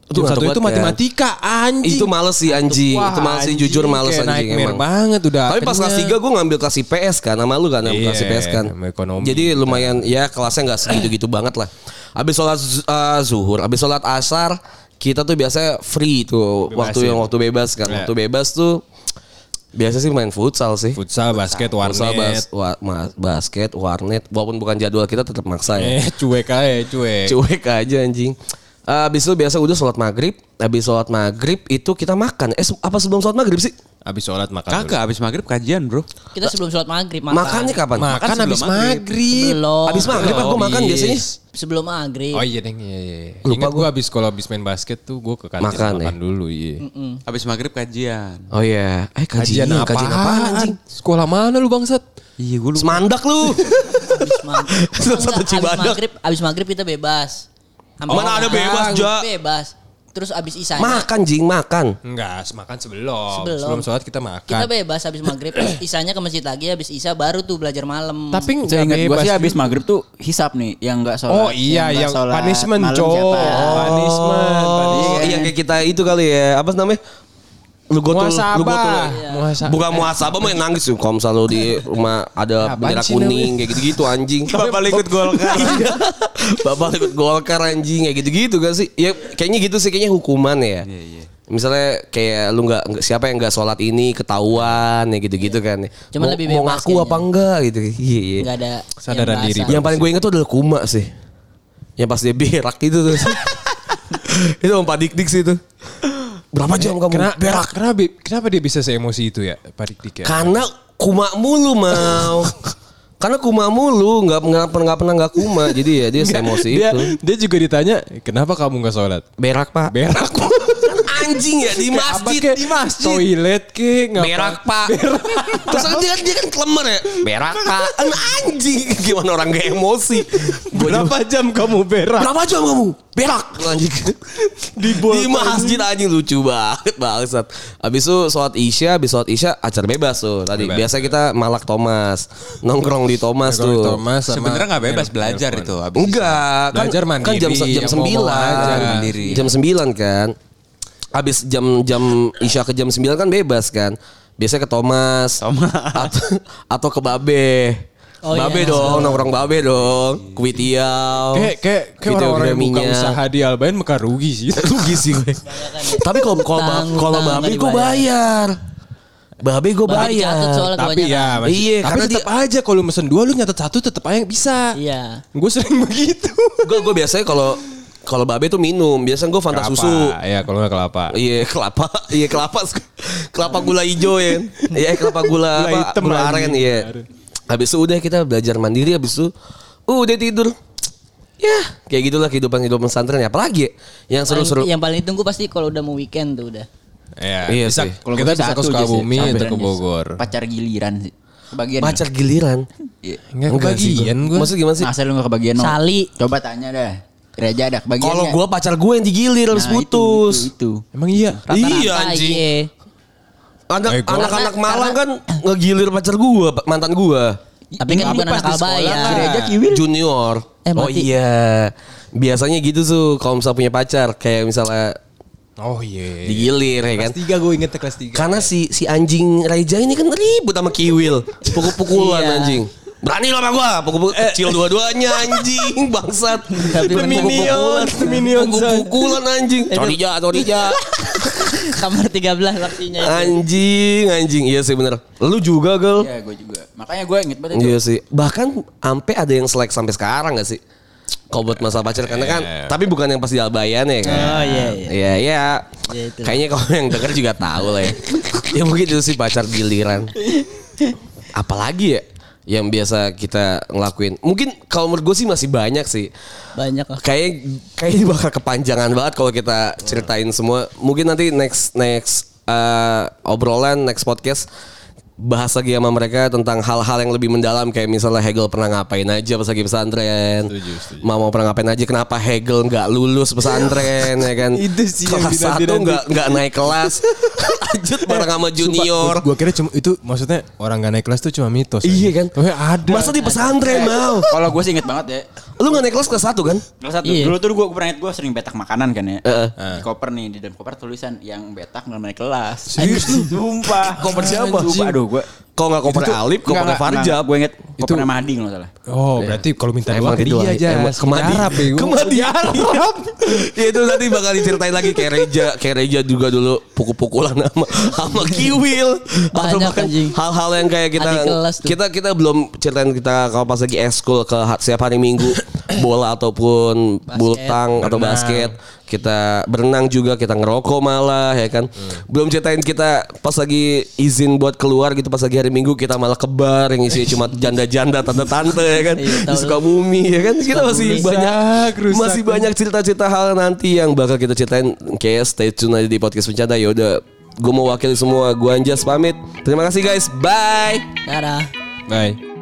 Itu Jam 1 itu kan? matematika anjing. Itu males sih anjing. Wah, itu males sih jujur males kayak anjing emang. banget udah. Tapi pas kelas kenyang. 3 gue ngambil kelas IPS kan Sama lu kan ngambil kelas Iya, IPS kan sama ekonomi. Jadi lumayan ya kelasnya gak segitu-gitu banget lah Abis sholat eh, zuhur Abis sholat asar Kita tuh biasanya free tuh Bebasin. Waktu yang waktu bebas kan Iya. Waktu bebas tuh Biasa sih main futsal sih. Futsal, basket, warnet. Futsal, bas- wa- ma- basket, warnet. Walaupun bukan jadwal kita tetap maksa ya. Eh, cuek aja, cuek. Cuek aja anjing. Habis itu biasa udah sholat maghrib. Habis sholat maghrib itu kita makan. Eh apa sebelum sholat maghrib sih? Habis sholat makan dulu. Kagak habis maghrib kajian bro. Kita sebelum sholat maghrib makan. Makannya kapan? Makan, Makan habis sebelum maghrib. maghrib. Belum. Habis maghrib aku makan biasanya. Sebelum maghrib. Oh iya deng, iya, iya. Lupa Ingat gua. gue habis kalau habis main basket tuh gue ke kantin Makan makan, ya? dulu, iya. Habis maghrib kajian. Oh iya. Eh kajian, Kajian kajian, apaan? apaan anjing? Sekolah mana lu bangsat? Iya gue lupa. Semandak lu. Habis maghrib. Satu Cibadak. maghrib, kita bebas. Hampir Mana ada bebas, Ja? Bebas. Terus habis isanya makan jing makan. Enggak, makan sebelum. Sebelum. Sebelum, sholat kita makan. kita bebas habis maghrib. Isanya ke masjid lagi. Habis isa baru tuh belajar malam. Tapi Saya enggak ingat gue bebas. sih habis maghrib tuh hisap nih yang nggak sholat. Oh iya, nggak yang sholat punishment, malam Cok. siapa ya? Punishment, Oh, punishment. iya kayak kita itu kali ya. Apa namanya? Lu gotul, lu Muasabah. gotul. Muasabah. Bukan muasabah main nangis tuh. Kalau misalnya lu di rumah ada bendera kuning kayak gitu-gitu anjing. Bapak ikut Golkar. Iya. Bapak ikut Golkar anjing kayak gitu-gitu gak sih? Ya kayaknya gitu sih kayaknya hukuman ya. Misalnya kayak lu nggak siapa yang nggak sholat ini ketahuan ya gitu-gitu kan. Cuman mau, lebih mau ngaku kayaknya. apa enggak gitu. Iya iya. Nggak ada Kesadaran yang diri. Yang paling gue inget tuh adalah Kuma sih. Yang pas dia berak itu tuh. itu Pak Dik Dik sih itu. Berapa jam kamu Kenapa, berak? kenapa, kenapa dia bisa seemosi itu ya, Pak Dik Dik ya? Karena kuma mulu mau. Karena kuma mulu, nggak nggak pernah nggak pernah nggak kuma, jadi ya dia emosi dia, itu. dia juga ditanya, kenapa kamu nggak sholat? Berak pak. Berak. Anjing ya di masjid, kek? di masjid. Toilet ke, ngapa? Berak pak. Terus kan dia, dia kan kelemer ya. Berak pak. Anjing. Gimana orang gak emosi. Berapa jam kamu berak? Berapa jam kamu? Berak anjing. di, di masjid anjing lucu banget bangsat. Habis itu sholat isya, habis sholat isya acara bebas tuh tadi. Bebas. Biasa kita malak Thomas, nongkrong di Thomas Nongkrong di tuh. Thomas Sebenarnya nggak bebas belajar itu. Habis Enggak, kan, Belajar kan mandiri, jam jam mau sembilan, jam sembilan kan. Habis jam jam isya ke jam sembilan kan bebas kan. Biasanya ke Thomas, Thomas. atau, atau ke Babe. Oh, babe iya. dong, nongkrong Babe dong. Kuitiau. Kayak kayak kayak orang-orang yang buka usaha di Albain maka rugi sih. rugi sih gue. Tapi kalau kalau kalau babe gue bayar. Babe gue bayar. Tapi ya, masih, Iya, tapi karena tetap aja kalau mesen dua lu nyatet satu tetap aja bisa. Iya. Gue sering begitu. Gue gue biasanya kalau kalau babe tuh minum, biasanya gue fanta Kelapa. susu. Iya, kalau nggak kelapa. Iya kelapa, iya kelapa, kelapa gula hijau ya, iya kelapa gula, Gula apa, hitam gula aren iya. Habis itu udah kita belajar mandiri, habis itu uh, udah tidur. Ya kayak gitulah kehidupan kehidupan pesantren ya. Apalagi ya, yang seru-seru. Yang paling ditunggu pasti kalau udah mau weekend tuh udah. Iya, Iya bisa, sih. Kalau kita gua bisa ke Sukabumi atau ke. Bogor. Pacar giliran sih. Kebagian. Pacar giliran. Iya. Enggak kebagian gua. gue. Maksud gimana sih? Masa lu gak kebagian no? Sali. Coba tanya dah. Reja ada kebagian Kalau gue pacar gue yang digilir Nah, itu, putus. Itu, itu. Emang iya. Rata-rata Iya, anjing. iya. Anak Eh, gua- anak-anak Malang kan ngegilir pacar gue, mantan gue. Tapi kan bukan anak Reja kiwil. Junior. Eh, oh iya. Biasanya gitu tuh kalau misalnya punya pacar kayak misalnya Oh iya. digilir ya kan. Kelas 3 gue inget kelas 3. Karena si si anjing Raija ini kan ribut sama Kiwil. Pukul-pukulan Iya. anjing. Berani lo sama gua, pukul-pukul kecil dua-duanya anjing bangsat. Tapi. Pukul-pukulan, Minion, pukul-pukulan anjing. Corija, corija. Kamar 13 waktunya itu. Anjing, anjing. Iya sih bener. Lu juga, Gel. Iya gue juga. Makanya gue inget banget itu. Iya sih. Bahkan sampai ada yang selek sampai sekarang gak sih? Kalau buat masalah pacar karena kan, tapi bukan yang pas di Albayan ya kan. Oh iya iya. Iya, iya. Ya. Kayaknya kalau yang denger juga tahu lah ya. ya mungkin itu sih pacar giliran. Apalagi ya yang biasa kita ngelakuin. Mungkin kalau menurut gue sih masih banyak sih. Banyak lah. Kayak kayaknya bakal kepanjangan banget kalau kita ceritain semua. Mungkin nanti next next uh, obrolan next podcast bahas lagi sama mereka tentang hal-hal yang lebih mendalam kayak misalnya Hegel pernah ngapain aja pas lagi pesantren. Mama pernah ngapain aja kenapa Hegel nggak lulus pesantren ya kan. Itu sih yang kelas dinanti-nanti. satu nggak nggak naik kelas. Lanjut bareng sama junior. Gue kira cuma itu maksudnya orang gak naik kelas tuh cuma mitos. Iya kan? Oh ada. Masa di pesantren mau? Kalau gue sih inget banget ya. Lu nggak naik kelas kelas satu kan? Kelas satu. Iya. Dulu tuh gue pernah inget gue sering betak makanan kan ya. Heeh. Di koper nih. Di dalam koper tulisan yang betak nggak naik kelas. Serius lu? Sumpah. Koper siapa? Sumpah. Aduh gue. Kok nggak koper Alip, koper Farjab. Gue inget Itu- koper sama Hadi kalau nggak salah. Oh, berarti kalau minta Emang itu dia aja. Emang kemadi. Arab ya. Kemadi Arab. ya itu nanti bakal diceritain lagi kayak Reja, kayak Reja juga dulu pukul-pukulan sama sama Kiwil. Atau Banyak, bahkan anjing. hal-hal yang kayak kita kita kita belum ceritain kita kalau pas lagi eskul ke setiap hari Minggu bola ataupun bultang atau basket. Kita berenang juga, kita ngerokok malah ya kan. Belum ceritain kita pas lagi izin buat keluar gitu pas lagi hari Minggu kita malah ke bar yang isinya cuma janda-janda tante-tante ya kan. Iya, Di tahu. Sukabumi ya kan. Kita masih Sukabumi. banyak Rusak, rusak. masih banyak cerita-cerita hal nanti yang bakal kita ceritain. Kayak stay tune aja di podcast Bencana. Ya udah, gue mau wakili semua. Gue Anjas pamit. Terima kasih guys. Bye. Dadah. Bye.